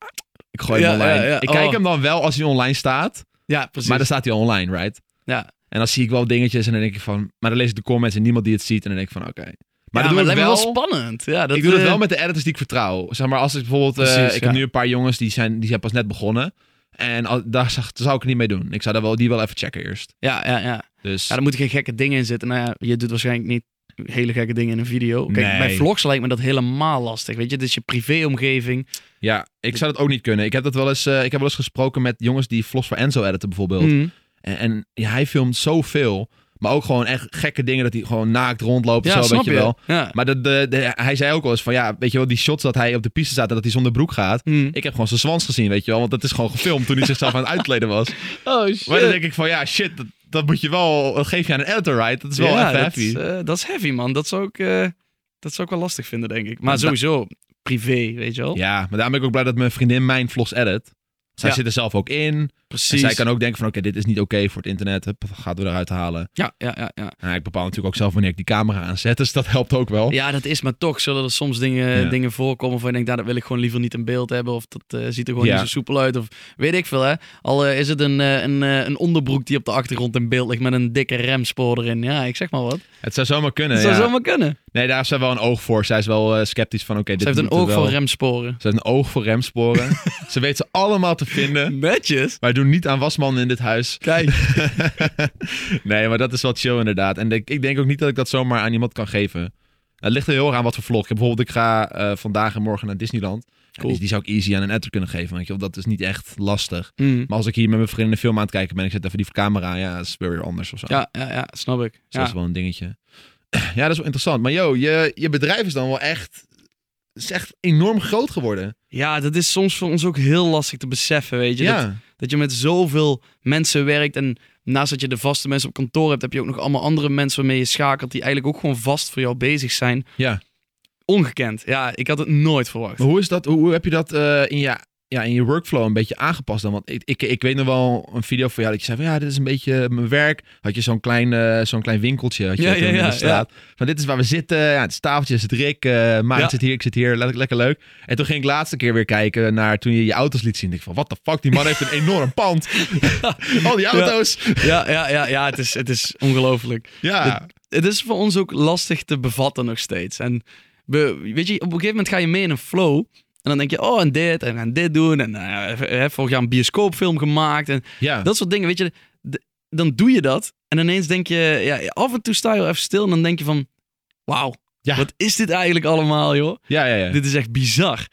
Speaker 1: Ik gooi hem online.
Speaker 2: ja, ja.
Speaker 1: Ik kijk
Speaker 2: Oh.
Speaker 1: hem dan wel als hij online staat.
Speaker 2: Ja, precies.
Speaker 1: Maar dan staat hij online, right?
Speaker 2: ja.
Speaker 1: En dan zie ik wel dingetjes en dan denk ik van... Maar dan lees ik de comments en niemand die het ziet. En dan denk ik van, oké. Maar
Speaker 2: ja, het lijkt
Speaker 1: wel...
Speaker 2: me wel spannend. Ja, dat,
Speaker 1: ik doe het
Speaker 2: eh,
Speaker 1: wel met de editors die ik vertrouw. Zeg maar, als ik bijvoorbeeld... eh, ik
Speaker 2: ja.
Speaker 1: heb nu een paar jongens die zijn, die zijn pas net begonnen. En al, daar, zag- daar zou ik het niet mee doen. Ik zou daar wel, die wel even checken eerst.
Speaker 2: Ja, ja, ja.
Speaker 1: Dus
Speaker 2: Ja, er moeten geen gekke dingen in zitten. Nou ja, je doet waarschijnlijk niet hele gekke dingen in een video. Kijk,
Speaker 1: Nee.
Speaker 2: bij vlogs lijkt me dat helemaal lastig. Weet je, het is je privéomgeving.
Speaker 1: ja, ik zou dat ook niet kunnen. Ik heb dat wel eens, eh, ik heb wel eens gesproken met jongens die vlogs voor Enzo editen bijvoorbeeld.
Speaker 2: Mm.
Speaker 1: En, en ja, hij filmt zoveel. Maar ook gewoon echt gekke dingen dat hij gewoon naakt rondloopt.
Speaker 2: Ja,
Speaker 1: of zo,
Speaker 2: snap
Speaker 1: weet je wel.
Speaker 2: Ja.
Speaker 1: Maar de, de, de- hij zei ook wel eens van ja, weet je wel, die shots dat hij op de piste staat en dat hij zonder broek gaat.
Speaker 2: Hm.
Speaker 1: Ik heb gewoon zijn zwans gezien, weet je wel. Want dat is gewoon gefilmd toen hij zichzelf aan het uitkleden was.
Speaker 2: Oh shit.
Speaker 1: Maar dan denk ik van ja, shit, dat, dat moet je wel, dat geef je aan een editor, right? Dat is wel
Speaker 2: ja, dat,
Speaker 1: heavy.
Speaker 2: eh, dat is heavy, man. Dat zou ik, eh, dat zou ik wel lastig vinden, denk ik. Maar
Speaker 1: da-
Speaker 2: sowieso, privé, weet je wel.
Speaker 1: Ja, maar daarom ben ik ook blij dat mijn vriendin mijn vlogs edit. Zij zit er zelf ook in. En
Speaker 2: Precies.
Speaker 1: zij kan ook denken van oké, dit is niet oké voor het internet. Hup, gaat we eruit halen.
Speaker 2: Ja, ja, ja, ja.
Speaker 1: En ik bepaal natuurlijk ook zelf wanneer ik die camera aanzet. Dus dat helpt ook wel.
Speaker 2: Ja, dat is maar toch. Zullen er soms dingen,
Speaker 1: Ja.
Speaker 2: dingen voorkomen van je denkt, nou, dat wil ik gewoon liever niet in beeld hebben. Of dat eh, ziet er gewoon
Speaker 1: Ja.
Speaker 2: niet zo soepel uit. Of weet ik veel, hè. Al eh, is het een, eh, een, een onderbroek die op de achtergrond in beeld ligt met een dikke remspoor erin. Ja, ik zeg maar wat.
Speaker 1: Het zou zomaar kunnen.
Speaker 2: Dat zou zomaar kunnen.
Speaker 1: Nee, daar heeft zij wel een oog voor. Zij is wel sceptisch van oké, dit
Speaker 2: Ze heeft een oog
Speaker 1: wel-
Speaker 2: voor remsporen.
Speaker 1: Ze heeft een oog voor remsporen. ze weet ze allemaal te vinden.
Speaker 2: Netjes.
Speaker 1: Wij doen niet aan wasmannen in dit huis.
Speaker 2: Kijk.
Speaker 1: nee, maar dat is wel chill inderdaad. En ik, ik denk ook niet dat ik dat zomaar aan iemand kan geven. Het ligt er heel erg aan wat voor vlog. Ik heb bijvoorbeeld, ik ga eh, vandaag en morgen naar Disneyland. Ja,
Speaker 2: Cool.
Speaker 1: die, die zou ik easy aan een editor kunnen geven. Weet je wel. Dat is niet echt lastig.
Speaker 2: Mm.
Speaker 1: Maar als ik hier met mijn vrienden een film aan het kijken ben, ik zet even die camera, ja, dat is weer anders of zo.
Speaker 2: Ja, ja, ja, snap ik.
Speaker 1: Dus dat
Speaker 2: Ja.
Speaker 1: is wel een dingetje. Ja, dat is wel interessant. Maar yo, je, je bedrijf is dan wel echt, is echt enorm groot geworden.
Speaker 2: ja, dat is soms voor ons ook heel lastig te beseffen, weet je.
Speaker 1: Ja,
Speaker 2: dat je met zoveel mensen werkt en naast dat je de vaste mensen op kantoor hebt, heb je ook nog allemaal andere mensen waarmee je schakelt die eigenlijk ook gewoon vast voor jou bezig zijn.
Speaker 1: ja.
Speaker 2: Ongekend. Ja, ik had het nooit verwacht.
Speaker 1: Maar hoe is dat? Hoe, hoe heb je dat eh, in, je, ja, in je workflow een beetje aangepast dan? Want ik, ik, ik weet nog wel een video van jou dat je zei van ja, dit is een beetje mijn werk. Had je zo'n klein, eh, zo'n klein winkeltje had je
Speaker 2: Ja, ja,
Speaker 1: in
Speaker 2: ja,
Speaker 1: de straat. Van dit is waar we zitten. Ja, het is tafeltje, het is Rick. eh Maarten
Speaker 2: Ja.
Speaker 1: zit hier, ik zit hier. Lekker, lekker leuk. En toen ging ik laatste keer weer kijken naar toen je je auto's liet zien. Ik van wat de fuck, die man heeft een enorm pand. Al die auto's.
Speaker 2: Ja, ja, ja, ja het is, het is ongelooflijk.
Speaker 1: Ja.
Speaker 2: Het is voor ons ook lastig te bevatten nog steeds. En we, weet je, op een gegeven moment ga je mee in een flow. En dan denk je, oh, en dit, en we gaan dit doen. En heb vorig jaar een bioscoopfilm gemaakt. En
Speaker 1: ja.
Speaker 2: Dat soort dingen, weet je. dan doe je dat. En ineens denk je, ja, af en toe sta je wel even stil. En dan denk je van, wauw,
Speaker 1: Ja.
Speaker 2: wat is dit eigenlijk allemaal, joh?
Speaker 1: ja, ja, ja.
Speaker 2: Dit is echt bizar.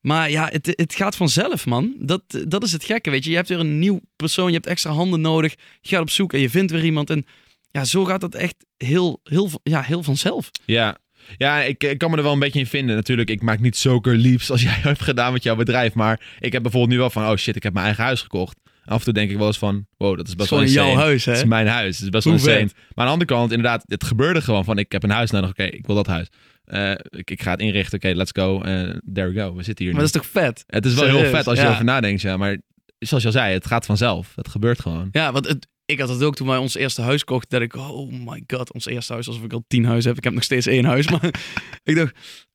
Speaker 2: Maar ja, het, het gaat vanzelf, man. Dat, dat is het gekke, weet je. Je hebt weer een nieuw persoon, je hebt extra handen nodig. Je gaat op zoek en je vindt weer iemand. En ja, zo gaat dat echt heel, heel, ja, heel vanzelf.
Speaker 1: Ja, ja ik, ik kan me er wel een beetje in vinden. Natuurlijk, ik maak niet zulke leaps als jij hebt gedaan met jouw bedrijf. Maar ik heb bijvoorbeeld nu wel van, oh shit, ik heb mijn eigen huis gekocht. Af en toe denk ik wel eens van, wow, dat is best wel insane.
Speaker 2: jouw huis, hè?
Speaker 1: Is mijn huis, het is best wel insane. Maar aan de andere kant, inderdaad, het gebeurde gewoon van, ik heb een huis nodig, oké, ik wil dat huis. Eh, ik, ik ga het inrichten, oké, let's go. Eh, there we go, we zitten hier
Speaker 2: Maar
Speaker 1: nu.
Speaker 2: dat is toch vet?
Speaker 1: Het is wel heel vet als je
Speaker 2: ja.
Speaker 1: erover nadenkt, ja. Maar zoals je al zei, het gaat vanzelf. Het gebeurt gewoon.
Speaker 2: Ja, want het, ik had het ook toen wij ons eerste huis kochten. Dat ik, oh my god, ons eerste huis. Alsof ik al tien huizen heb. Ik heb nog steeds één huis. Maar ik dacht,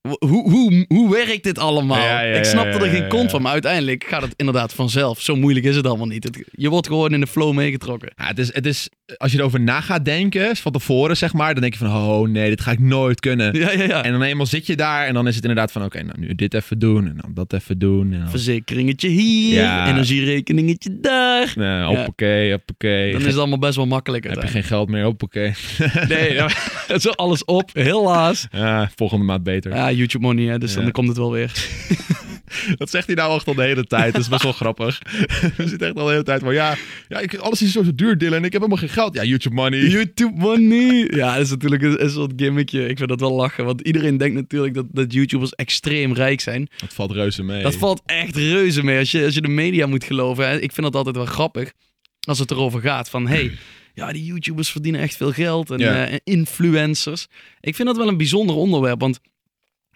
Speaker 2: hoe, hoe, hoe werkt dit allemaal?
Speaker 1: Ja, ja,
Speaker 2: ik snapte
Speaker 1: ja,
Speaker 2: er geen kont van. Maar uiteindelijk gaat het inderdaad vanzelf. Zo moeilijk is het allemaal niet. Het- je wordt gewoon in de flow meegetrokken.
Speaker 1: Ja, het is, het is, als je erover na gaat denken, van tevoren zeg maar, dan denk je van, oh nee, dit ga ik nooit kunnen. En dan eenmaal zit je daar en dan is het inderdaad van, oké, nou nu dit even doen en dan dat even doen. En dan,
Speaker 2: Verzekeringetje hier, energierekeningetje daar.
Speaker 1: nee, hoppakee, hoppakee.
Speaker 2: Dan is het allemaal best wel makkelijk.
Speaker 1: Heb je geen geld meer, hoppakee.
Speaker 2: Nee, zo alles op, helaas.
Speaker 1: Ja, volgende maand beter.
Speaker 2: YouTube money, hè, dus
Speaker 1: Ja.
Speaker 2: dan komt het wel weer.
Speaker 1: Dat zegt hij nou echt al de hele tijd. Dat is best wel grappig. We zitten echt al de hele tijd van, ja, ja ik, alles is zo, duur, Dylan. Ik heb helemaal geen geld. Ja, YouTube money.
Speaker 2: YouTube money. Ja, dat is natuurlijk een, een soort gimmickje. Ik vind dat wel lachen, want iedereen denkt natuurlijk dat, dat YouTubers extreem rijk zijn.
Speaker 1: Dat valt reuze mee.
Speaker 2: Dat valt echt reuze mee als je, als je de media moet geloven. Hè. Ik vind dat altijd wel grappig als het erover gaat van, hey, ja, die YouTubers verdienen echt veel geld en,
Speaker 1: Ja.
Speaker 2: eh, en influencers. Ik vind dat wel een bijzonder onderwerp, want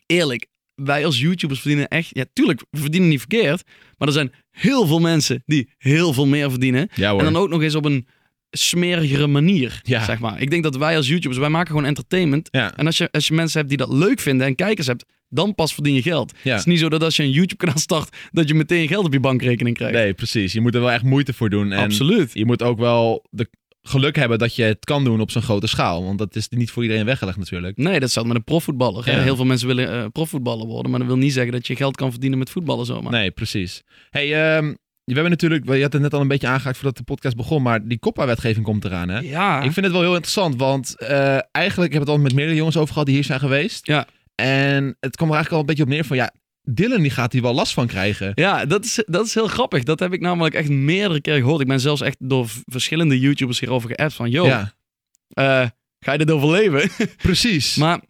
Speaker 2: eerlijk, wij als YouTubers verdienen echt, ja, tuurlijk, we verdienen niet verkeerd, maar er zijn heel veel mensen die heel veel meer verdienen.
Speaker 1: Ja.
Speaker 2: En dan ook nog eens op een smerigere manier,
Speaker 1: Ja.
Speaker 2: zeg maar. Ik denk dat wij als YouTubers, wij maken gewoon entertainment.
Speaker 1: ja.
Speaker 2: En als je, als je mensen hebt die dat leuk vinden en kijkers hebt, dan pas verdien je geld.
Speaker 1: Ja.
Speaker 2: Het is niet zo dat als je een YouTube-kanaal start, dat je meteen geld op je bankrekening krijgt.
Speaker 1: Nee, precies. Je moet er wel echt moeite voor doen. En
Speaker 2: Absoluut.
Speaker 1: je moet ook wel de geluk hebben dat je het kan doen op zo'n grote schaal. Want dat is niet voor iedereen weggelegd natuurlijk.
Speaker 2: Nee, dat staat met een profvoetballer.
Speaker 1: Ja.
Speaker 2: Heel veel mensen willen eh, profvoetballer worden, maar dat wil niet zeggen dat je geld kan verdienen met voetballen zomaar.
Speaker 1: Nee, precies. Hey, ehm, we hebben natuurlijk, je had het net al een beetje aangehaakt voordat de podcast begon, maar die COPPA-wetgeving komt eraan, hè?
Speaker 2: Ja,
Speaker 1: Ik vind het wel heel interessant, want eh, eigenlijk heb ik het al met meerdere jongens over gehad die hier zijn geweest.
Speaker 2: Ja.
Speaker 1: En het kwam er eigenlijk al een beetje op neer van, ja, Dylan die gaat hier wel last van krijgen.
Speaker 2: ja dat, is, dat is heel grappig. Dat heb ik namelijk echt meerdere keren gehoord. Ik ben zelfs echt door verschillende YouTubers hierover geappt van, yo,
Speaker 1: Ja,
Speaker 2: eh, ga je dit overleven?
Speaker 1: Precies.
Speaker 2: maar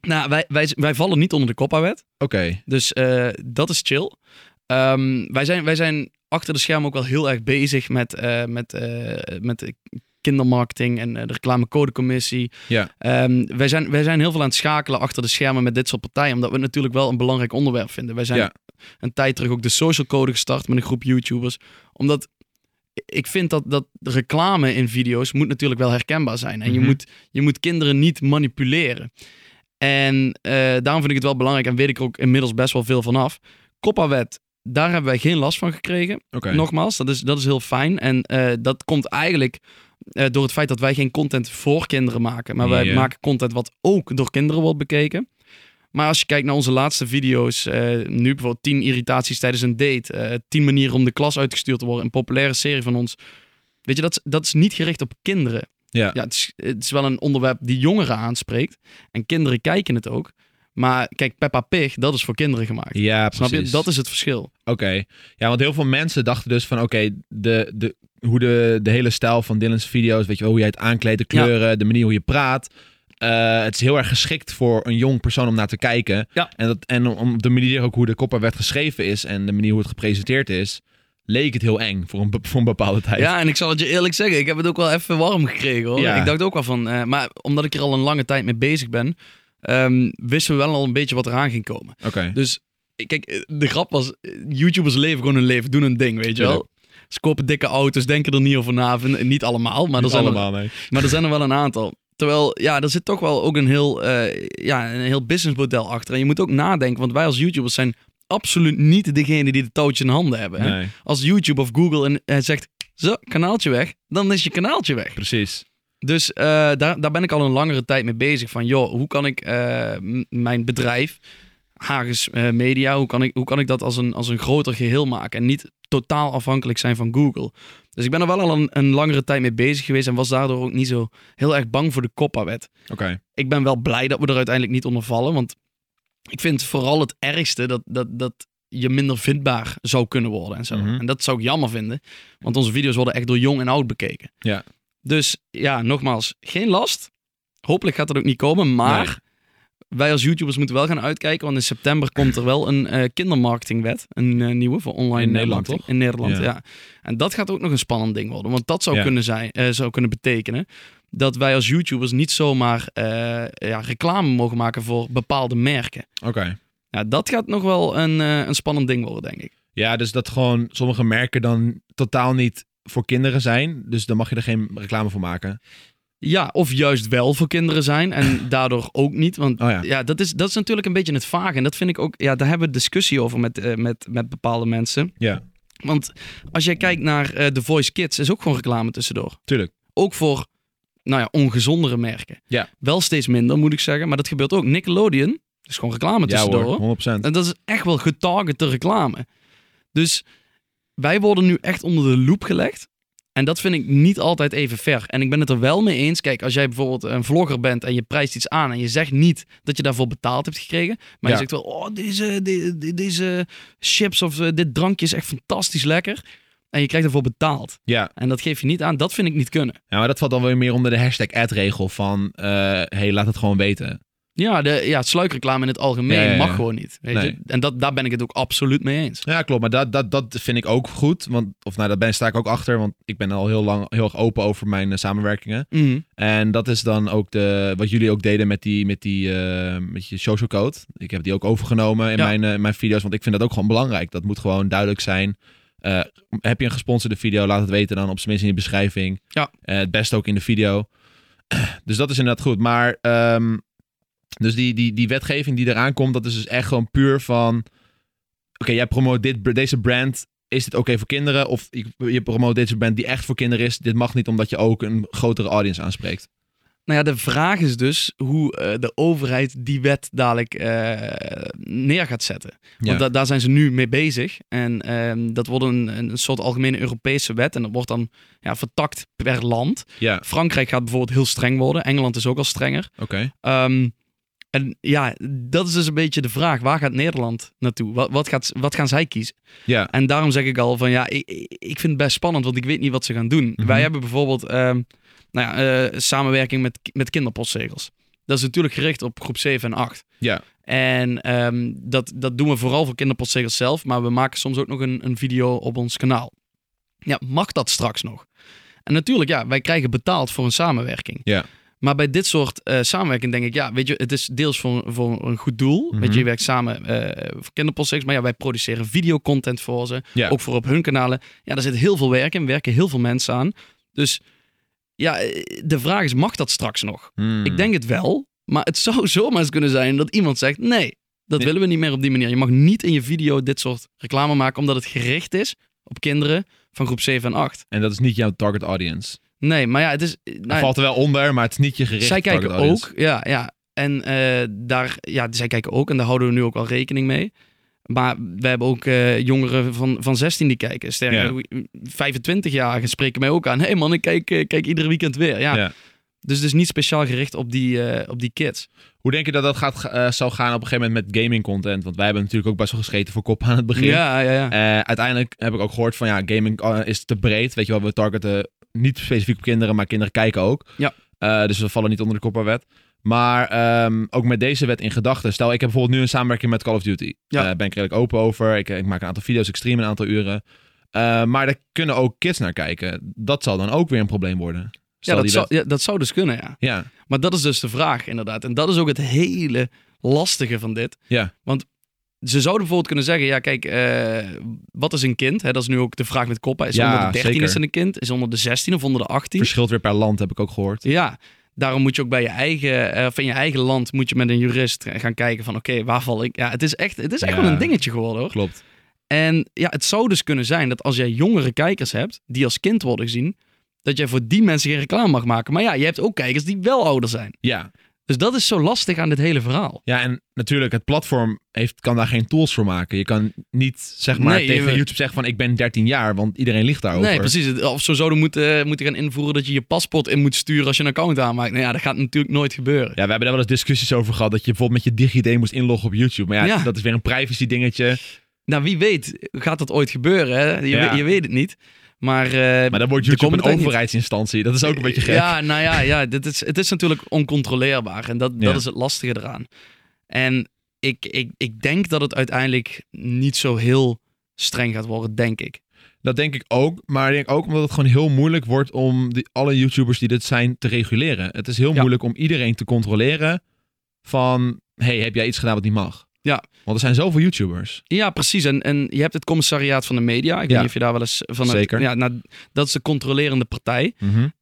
Speaker 2: nou, wij, wij, wij vallen niet onder de COPPA-wet.
Speaker 1: Oké.
Speaker 2: Dus eh, dat is chill. Ehm, wij, zijn, wij zijn achter de schermen ook wel heel erg bezig met, eh, met, met kindermarketing en eh, de reclamecodecommissie.
Speaker 1: Ja.
Speaker 2: Ehm, wij, zijn, wij zijn heel veel aan het schakelen achter de schermen met dit soort partijen, omdat we het natuurlijk wel een belangrijk onderwerp vinden. Wij zijn
Speaker 1: Ja.
Speaker 2: een tijd terug ook de social code gestart met een groep YouTubers, omdat ik vind dat, dat reclame in video's moet natuurlijk wel herkenbaar zijn. En je,
Speaker 1: Mhm.
Speaker 2: moet, je moet kinderen niet manipuleren. En eh, daarom vind ik het wel belangrijk en weet ik er ook inmiddels best wel veel vanaf. Koppa-wet, daar hebben wij geen last van gekregen. Nogmaals, dat is, dat is heel fijn. En eh, dat komt eigenlijk eh, door het feit dat wij geen content voor kinderen maken. Maar wij maken content wat ook door kinderen wordt bekeken. Maar als je kijkt naar onze laatste video's, eh, nu bijvoorbeeld 10 irritaties tijdens een date, eh 10 manieren om de klas uitgestuurd te worden, een populaire serie van ons. Weet je, dat, is- dat is niet gericht op kinderen.
Speaker 1: Ja.
Speaker 2: Ja, het is, het is wel een onderwerp die jongeren aanspreekt. En kinderen kijken het ook. Maar kijk, Peppa Pig, dat is voor kinderen gemaakt.
Speaker 1: Ja,
Speaker 2: Snap
Speaker 1: precies.
Speaker 2: je? Dat is het verschil.
Speaker 1: Oké. Ja, want heel veel mensen dachten dus van oké, de, de, hoe de, de hele stijl van Dylan's video's, weet je wel, hoe jij het aankleedt, de kleuren, de manier hoe je praat. eh, het is heel erg geschikt voor een jong persoon om naar te kijken.
Speaker 2: Ja.
Speaker 1: En, dat, en om de manier ook hoe de kopper werd geschreven is en de manier hoe het gepresenteerd is, leek het heel eng voor een, voor een bepaalde tijd.
Speaker 2: Ja, en ik zal het je eerlijk zeggen, ik heb het ook wel even warm gekregen hoor.
Speaker 1: Ja.
Speaker 2: Ik dacht ook wel van, eh, maar omdat ik er al een lange tijd mee bezig ben, ehm, wisten we wel al een beetje wat eraan ging komen.
Speaker 1: Oké.
Speaker 2: Dus eh, kijk, eh, de grap was, eh, YouTubers leven gewoon hun leven, doen een ding, weet je wel. Ze kopen dikke auto's, denken er niet over na. Niet allemaal, maar er, zijn er,
Speaker 1: nee.
Speaker 2: maar er zijn er wel een aantal. Terwijl, ja, er zit toch wel ook een heel, ja, een heel businessmodel achter. En je moet ook nadenken, want wij als YouTubers zijn absoluut niet degene die de touwtje in handen hebben. Hè?
Speaker 1: Nee,
Speaker 2: Als YouTube of Google en zegt, zo, kanaaltje weg, dan is je kanaaltje weg.
Speaker 1: precies.
Speaker 2: Dus eh, daar, daar ben ik al een langere tijd mee bezig. Van, joh, hoe kan ik eh, mijn bedrijf, Hagens eh, Media, hoe kan ik, hoe kan ik dat als een, als een groter geheel maken? En niet totaal afhankelijk zijn van Google. Dus ik ben er wel al een, een langere tijd mee bezig geweest en was daardoor ook niet zo heel erg bang voor de COPPA-wet.
Speaker 1: Oké.
Speaker 2: Ik ben wel blij dat we er uiteindelijk niet onder vallen, want ik vind vooral het ergste dat, dat, dat je minder vindbaar zou kunnen worden en zo.
Speaker 1: Mhm.
Speaker 2: En dat zou ik jammer vinden, want onze video's worden echt door jong en oud bekeken.
Speaker 1: Ja.
Speaker 2: Dus ja, nogmaals, geen last. Hopelijk gaat dat ook niet komen, maar
Speaker 1: Nee.
Speaker 2: wij als YouTubers moeten wel gaan uitkijken, want in september komt er wel een eh, kindermarketingwet, een eh, nieuwe voor online
Speaker 1: In
Speaker 2: eh,
Speaker 1: Nederland, toch?
Speaker 2: In Nederland,
Speaker 1: Ja.
Speaker 2: ja. En dat gaat ook nog een spannend ding worden, want dat zou,
Speaker 1: Ja.
Speaker 2: kunnen, zijn, zou kunnen betekenen dat wij als YouTubers niet zomaar ja, reclame mogen maken voor bepaalde merken.
Speaker 1: Oké.
Speaker 2: Ja, dat gaat nog wel een, een spannend ding worden, denk ik.
Speaker 1: Ja, dus dat gewoon sommige merken dan totaal niet voor kinderen zijn. Dus dan mag je er geen reclame voor maken.
Speaker 2: Ja, of juist wel voor kinderen zijn en daardoor ook niet. Want
Speaker 1: Oh ja.
Speaker 2: ja, dat, is, dat is natuurlijk een beetje het vage. En dat vind ik ook, ja, daar hebben we discussie over met, eh, met, met bepaalde mensen.
Speaker 1: Ja,
Speaker 2: Want als jij kijkt naar eh The Voice Kids, is ook gewoon reclame tussendoor.
Speaker 1: tuurlijk.
Speaker 2: Ook voor, nou ja, ongezondere merken.
Speaker 1: Ja.
Speaker 2: Wel steeds minder, moet ik zeggen. Maar dat gebeurt ook. Nickelodeon is gewoon reclame
Speaker 1: Ja
Speaker 2: tussendoor. hoor.
Speaker 1: hoor, 100%.
Speaker 2: En dat is echt wel getargete reclame. Dus wij worden nu echt onder de loep gelegd. En dat vind ik niet altijd even fair. En ik ben het er wel mee eens. Kijk, als jij bijvoorbeeld een vlogger bent en je prijst iets aan en je zegt niet dat je daarvoor betaald hebt gekregen. Maar
Speaker 1: Ja.
Speaker 2: je zegt wel, oh, deze, de- de- deze chips of eh, dit drankje is echt fantastisch lekker. En je krijgt ervoor betaald.
Speaker 1: Ja.
Speaker 2: En dat geef je niet aan. Dat vind ik niet kunnen.
Speaker 1: ja, maar dat valt dan weer meer onder de hashtag ad-regel van... eh hey, laat het gewoon weten.
Speaker 2: Ja, de, ja sluikreclame in het algemeen
Speaker 1: Ja, ja, ja.
Speaker 2: mag gewoon niet. Weet
Speaker 1: Nee.
Speaker 2: je? En dat, daar ben ik het ook absoluut mee eens.
Speaker 1: Ja, klopt. Maar dat, dat, dat vind ik ook goed. Want, of nou, daar ben, sta ik ook achter. Want ik ben al heel lang heel erg open over mijn eh, samenwerkingen.
Speaker 2: Mhm.
Speaker 1: En dat is dan ook de, wat jullie ook deden met, die, met, die, eh, met je social code. Ik heb die ook overgenomen in,
Speaker 2: Ja.
Speaker 1: mijn, eh, mijn video's. Want ik vind dat ook gewoon belangrijk. Dat moet gewoon duidelijk zijn. Heb je een gesponsorde video, laat het weten dan op zijn minst in je beschrijving.
Speaker 2: Ja.
Speaker 1: Het beste ook in de video. dus dat is inderdaad goed. Maar ehm, dus die, die, die wetgeving die eraan komt, dat is dus echt gewoon puur van... Oké, jij promoot dit, deze brand. Is dit oké voor kinderen? Of je, promoot deze brand die echt voor kinderen is. Dit mag niet omdat je ook een grotere audience aanspreekt.
Speaker 2: Nou ja, de vraag is dus hoe eh, de overheid die wet dadelijk eh, neer gaat zetten. Want da- daar zijn ze nu mee bezig. En ehm, dat wordt een, een soort algemene Europese wet. En dat wordt dan ja, vertakt per land.
Speaker 1: ja,
Speaker 2: Frankrijk gaat bijvoorbeeld heel streng worden. Engeland is ook al strenger.
Speaker 1: oké.
Speaker 2: Ehm, en ja, dat is dus een beetje de vraag. Waar gaat Nederland naartoe? Wat, wat, gaat, wat gaan zij kiezen?
Speaker 1: Ja,
Speaker 2: En daarom zeg ik al van ja, ik, ik vind het best spannend, want ik weet niet wat ze gaan doen.
Speaker 1: Mhm.
Speaker 2: Wij hebben bijvoorbeeld, ehm, Nou ja, eh, samenwerking met, met kinderpostzegels. Dat is natuurlijk gericht op groep 7 en 8.
Speaker 1: Ja.
Speaker 2: En ehm, dat, dat doen we vooral voor kinderpostzegels zelf, maar we maken soms ook nog een, een video op ons kanaal. Ja, mag dat straks nog? En natuurlijk, ja, wij krijgen betaald voor een samenwerking.
Speaker 1: Ja.
Speaker 2: Maar bij dit soort eh, samenwerking denk ik, ja, weet je, het is deels voor, voor een goed doel.
Speaker 1: Mhm.
Speaker 2: Weet je, je werkt samen eh voor kinderpostzegels, maar ja, wij produceren videocontent voor ze.
Speaker 1: Ja.
Speaker 2: Ook voor op hun kanalen. Ja, daar zit heel veel werk in, werken heel veel mensen aan. Dus ja, eh, de vraag is, mag dat straks nog?
Speaker 1: Hmm.
Speaker 2: Ik denk het wel, maar het zou zomaar eens kunnen zijn dat iemand zegt: nee, dat
Speaker 1: Nee.
Speaker 2: willen we niet meer op die manier. Je mag niet in je video dit soort reclame maken, omdat het gericht is op kinderen van groep 7 en 8.
Speaker 1: En dat is niet jouw target audience.
Speaker 2: Nee, maar ja, het is.
Speaker 1: Hij
Speaker 2: nou,
Speaker 1: valt er wel onder, maar het is niet je gericht
Speaker 2: zij kijken ook, ja, ja. En eh, daar, ja, zij kijken ook en daar houden we nu ook wel rekening mee. Maar we hebben ook eh, jongeren van, van 16 die kijken. Sterker, 25-jarigen spreken mij ook aan. Hé hey man, ik kijk, eh, kijk iedere weekend weer. Ja.
Speaker 1: Ja.
Speaker 2: Dus het is niet speciaal gericht op die, eh, op die kids.
Speaker 1: Hoe denk je dat dat gaat, eh, zal gaan op een gegeven moment met gaming content? Want wij hebben natuurlijk ook best wel gescheten voor kop aan het begin.
Speaker 2: Ja, ja, ja.
Speaker 1: Eh, uiteindelijk heb ik ook gehoord van ja, gaming eh, is te breed. Weet je wel, we targeten niet specifiek op kinderen, maar kinderen kijken ook.
Speaker 2: Ja.
Speaker 1: Eh, dus we vallen niet onder de kopperwet. Maar ehm, ook met deze wet in gedachten. Stel, ik heb bijvoorbeeld nu een samenwerking met Call of Duty.
Speaker 2: Ja.
Speaker 1: Daar ben ik redelijk open over. Ik, ik maak een aantal video's, ik stream een aantal uren. Eh, maar daar kunnen ook kids naar kijken. Dat zal dan ook weer een probleem worden.
Speaker 2: Ja dat, zou, ja, dat zou dus kunnen, ja.
Speaker 1: Ja,
Speaker 2: Maar dat is dus de vraag, inderdaad. En dat is ook het hele lastige van dit.
Speaker 1: ja,
Speaker 2: Ze zouden bijvoorbeeld kunnen zeggen, ja kijk, eh, wat is een kind? Hè, dat is nu ook de vraag met Koppa. Is
Speaker 1: Ja,
Speaker 2: onder de 13
Speaker 1: zeker.
Speaker 2: is een kind? Is onder de 16 of onder de 18?
Speaker 1: verschilt weer per land, heb ik ook gehoord.
Speaker 2: Ja, daarom moet je ook bij je eigen, eh, of in je eigen land moet je met een jurist gaan kijken van oké, waar val ik? Ja, het is echt, het is echt
Speaker 1: Ja.
Speaker 2: wel een dingetje geworden hoor.
Speaker 1: Klopt.
Speaker 2: En ja, het zou dus kunnen zijn dat als jij jongere kijkers hebt, die als kind worden gezien, dat jij voor die mensen geen reclame mag maken. Maar ja, je hebt ook kijkers die wel ouder zijn.
Speaker 1: Ja.
Speaker 2: Dus dat is zo lastig aan dit hele verhaal.
Speaker 1: Ja, en natuurlijk, het platform heeft, kan daar geen tools voor maken. Je kan niet zeg maar
Speaker 2: Nee,
Speaker 1: tegen
Speaker 2: je-
Speaker 1: YouTube zeggen van ik ben 13 jaar, want iedereen ligt daarover.
Speaker 2: Nee, precies. Of zo zouden moeten, moeten gaan invoeren dat je je paspoort in moet sturen als je een account aanmaakt. Nou ja, dat gaat natuurlijk nooit gebeuren.
Speaker 1: Ja, we hebben daar wel eens discussies over gehad dat je bijvoorbeeld met je DigiD moest inloggen op YouTube. Maar ja,
Speaker 2: Ja.
Speaker 1: dat is weer een privacy dingetje.
Speaker 2: Nou, wie weet gaat dat ooit gebeuren. Hè? Je,
Speaker 1: Ja.
Speaker 2: weet- je weet het niet. Maar, eh,
Speaker 1: Maar dan wordt YouTube een overheidsinstantie. Dat is ook een beetje gek.
Speaker 2: Ja, nou ja, ja dit is, het is natuurlijk oncontroleerbaar. En dat,
Speaker 1: Ja.
Speaker 2: dat is het lastige eraan. En ik, ik, ik denk dat het uiteindelijk niet zo heel streng gaat worden, denk ik.
Speaker 1: Dat denk ik ook. Maar ik denk ook omdat het gewoon heel moeilijk wordt om die, alle YouTubers die dit zijn te reguleren. Het is heel
Speaker 2: Ja.
Speaker 1: moeilijk om iedereen te controleren van... hey, heb jij iets gedaan wat niet mag?
Speaker 2: Ja.
Speaker 1: Want er zijn zoveel YouTubers.
Speaker 2: Ja, precies. En, en je hebt het commissariaat van de media. Ik weet
Speaker 1: Ja.
Speaker 2: niet of je daar wel eens van... het-
Speaker 1: Zeker.
Speaker 2: ja, nou, dat is de controlerende partij.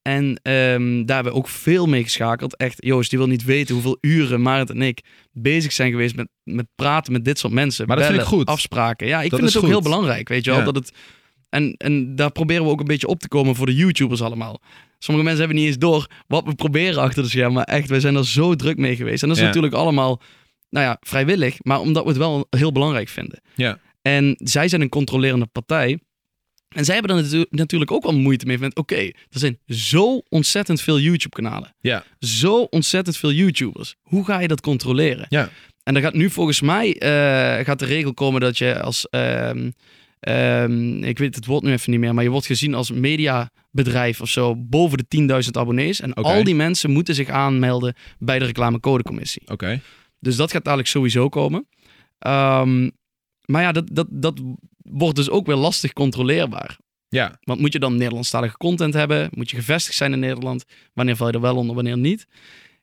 Speaker 2: En ehm, daar hebben we ook veel mee geschakeld. Echt, Joost, die wil niet weten hoeveel uren Marit en ik bezig zijn geweest met, met praten met dit soort mensen.
Speaker 1: Maar dat vind ik goed.
Speaker 2: Afspraken. Ja, ik
Speaker 1: Dat
Speaker 2: vind het ook
Speaker 1: goed.
Speaker 2: heel belangrijk, weet je wel.
Speaker 1: Ja.
Speaker 2: Dat het, en, en daar proberen we ook een beetje op te komen voor de YouTubers allemaal. Sommige mensen hebben niet eens door wat we proberen achter de schermen. Maar echt, wij zijn er zo druk mee geweest. En dat is
Speaker 1: Ja.
Speaker 2: natuurlijk allemaal, nou ja, vrijwillig. Maar omdat we het wel heel belangrijk vinden.
Speaker 1: Ja.
Speaker 2: En zij zijn een controlerende partij. En zij hebben er natu- natuurlijk ook wel moeite mee. Oké, er zijn zo ontzettend veel YouTube-kanalen.
Speaker 1: Ja.
Speaker 2: Zo ontzettend veel YouTubers. Hoe ga je dat controleren?
Speaker 1: Ja.
Speaker 2: En dan gaat nu volgens mij eh, gaat de regel komen dat je als. ehm, ehm, ik weet het woord nu even niet meer, maar je wordt gezien als mediabedrijf of zo boven de 10.000 abonnees. En al die mensen moeten zich aanmelden bij de reclamecodecommissie.
Speaker 1: Oké.
Speaker 2: Dus dat gaat dadelijk sowieso komen. Ehm, maar ja, dat, dat, dat wordt dus ook weer lastig controleerbaar.
Speaker 1: Ja.
Speaker 2: Want moet je dan Nederlandstalige content hebben? Moet je gevestigd zijn in Nederland? Wanneer val je er wel onder, wanneer niet?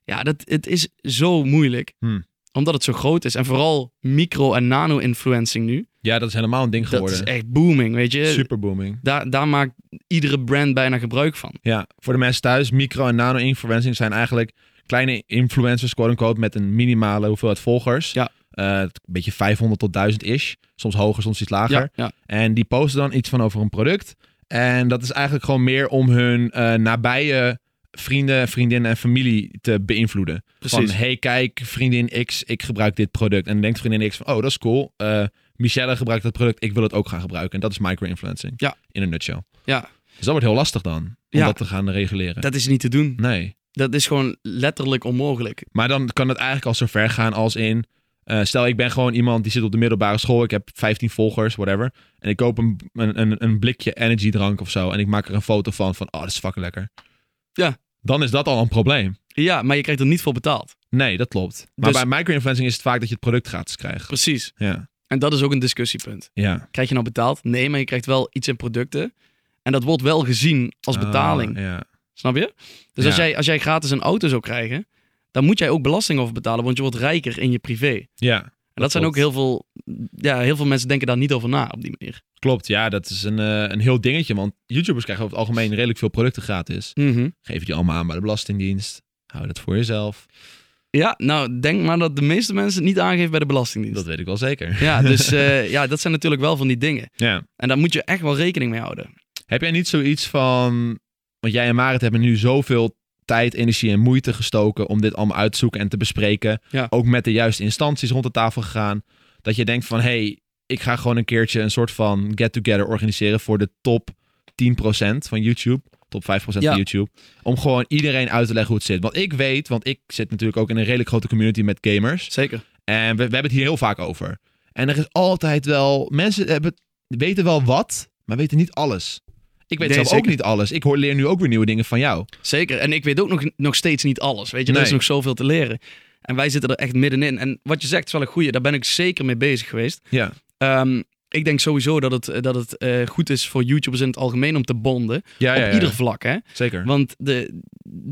Speaker 2: Ja, dat, het is zo moeilijk.
Speaker 1: Hmm.
Speaker 2: Omdat het zo groot is. En vooral micro- en nano-influencing nu.
Speaker 1: Ja, dat is helemaal een ding
Speaker 2: Dat
Speaker 1: geworden.
Speaker 2: is echt booming, weet je.
Speaker 1: Super booming.
Speaker 2: Daar, daar maakt iedere brand bijna gebruik van.
Speaker 1: Ja, voor de mensen thuis, micro- en nano-influencing zijn eigenlijk kleine influencers, quote-unquote, met een minimale hoeveelheid volgers.
Speaker 2: Ja.
Speaker 1: Eh, een beetje 500 tot 1000 is. Soms hoger, soms iets lager.
Speaker 2: Ja, ja.
Speaker 1: En die posten dan iets van over een product. En dat is eigenlijk gewoon meer om hun eh, nabije vrienden, vriendinnen en familie te beïnvloeden.
Speaker 2: Precies.
Speaker 1: Van, hey, kijk, vriendin X, ik gebruik dit product. En dan denkt vriendin X van, oh, dat is cool. Eh Michelle gebruikt dat product, ik wil het ook gaan gebruiken. En dat is micro-influencing.
Speaker 2: Ja.
Speaker 1: In een nutshell.
Speaker 2: ja,
Speaker 1: Dus dat wordt heel lastig dan, om
Speaker 2: Ja.
Speaker 1: dat te gaan reguleren.
Speaker 2: dat is niet te doen.
Speaker 1: Nee.
Speaker 2: Dat is gewoon letterlijk onmogelijk.
Speaker 1: Maar dan kan het eigenlijk al zo ver gaan als in... eh, stel, ik ben gewoon iemand die zit op de middelbare school. Ik heb 15 volgers, whatever. En ik koop een, een, een, blikje energy drank of zo. En ik maak er een foto van. Van, oh, dat is fucking lekker.
Speaker 2: Ja.
Speaker 1: dan is dat al een probleem.
Speaker 2: Ja, maar je krijgt er niet voor betaald.
Speaker 1: Nee, dat klopt. Maar
Speaker 2: Dus-
Speaker 1: bij micro-influencing is het vaak dat je het product gratis krijgt.
Speaker 2: Precies.
Speaker 1: Ja.
Speaker 2: En dat is ook een discussiepunt.
Speaker 1: Ja.
Speaker 2: Krijg je nou betaald? Nee, maar je krijgt wel iets in producten. En dat wordt wel gezien als betaling.
Speaker 1: Ah, ja.
Speaker 2: Snap je? Dus als, jij, als jij gratis een auto zou krijgen, dan moet jij ook belasting over betalen, want je wordt rijker in je privé.
Speaker 1: ja.
Speaker 2: En dat, zijn ook heel veel, ja, heel veel mensen denken daar niet over na op die manier.
Speaker 1: Klopt, ja, dat is een, eh, een heel dingetje. Want YouTubers krijgen over het algemeen redelijk veel producten gratis.
Speaker 2: Mhm.
Speaker 1: Geef die allemaal aan bij de Belastingdienst. Hou dat voor jezelf.
Speaker 2: Ja, nou, denk maar dat de meeste mensen het niet aangeven bij de Belastingdienst.
Speaker 1: Dat weet ik wel zeker.
Speaker 2: Ja, dus eh, ja, dat zijn natuurlijk wel van die dingen.
Speaker 1: Ja.
Speaker 2: En daar moet je echt wel rekening mee houden.
Speaker 1: Heb jij niet zoiets van... Want jij en Marit hebben nu zoveel tijd, energie en moeite gestoken... om dit allemaal uit te zoeken en te bespreken.
Speaker 2: Ja.
Speaker 1: Ook met de juiste instanties rond de tafel gegaan. Dat je denkt van... hey, ik ga gewoon een keertje een soort van get-together organiseren... voor de top 10% van YouTube. Top 5%
Speaker 2: Ja.
Speaker 1: van YouTube. Om gewoon iedereen uit te leggen hoe het zit. Want ik weet, want ik zit natuurlijk ook in een redelijk grote community met gamers.
Speaker 2: Zeker.
Speaker 1: En we, we hebben het hier heel vaak over. En er is altijd wel... Mensen hebben, weten wel wat, maar weten niet alles. Ik weet
Speaker 2: Nee,
Speaker 1: zelf ook niet alles. Ik hoor, leer nu ook weer nieuwe dingen van jou.
Speaker 2: Zeker. En ik weet ook nog, nog steeds niet alles. Weet je, er
Speaker 1: Nee.
Speaker 2: is nog zoveel te leren. En wij zitten er echt middenin. En wat je zegt is wel een goeie. Daar ben ik zeker mee bezig geweest.
Speaker 1: Ja,
Speaker 2: Ehm, ik denk sowieso dat het, dat het eh, goed is voor YouTubers in het algemeen om te bonden.
Speaker 1: ja,
Speaker 2: op
Speaker 1: ja.
Speaker 2: ieder vlak, hè.
Speaker 1: zeker.
Speaker 2: Want de,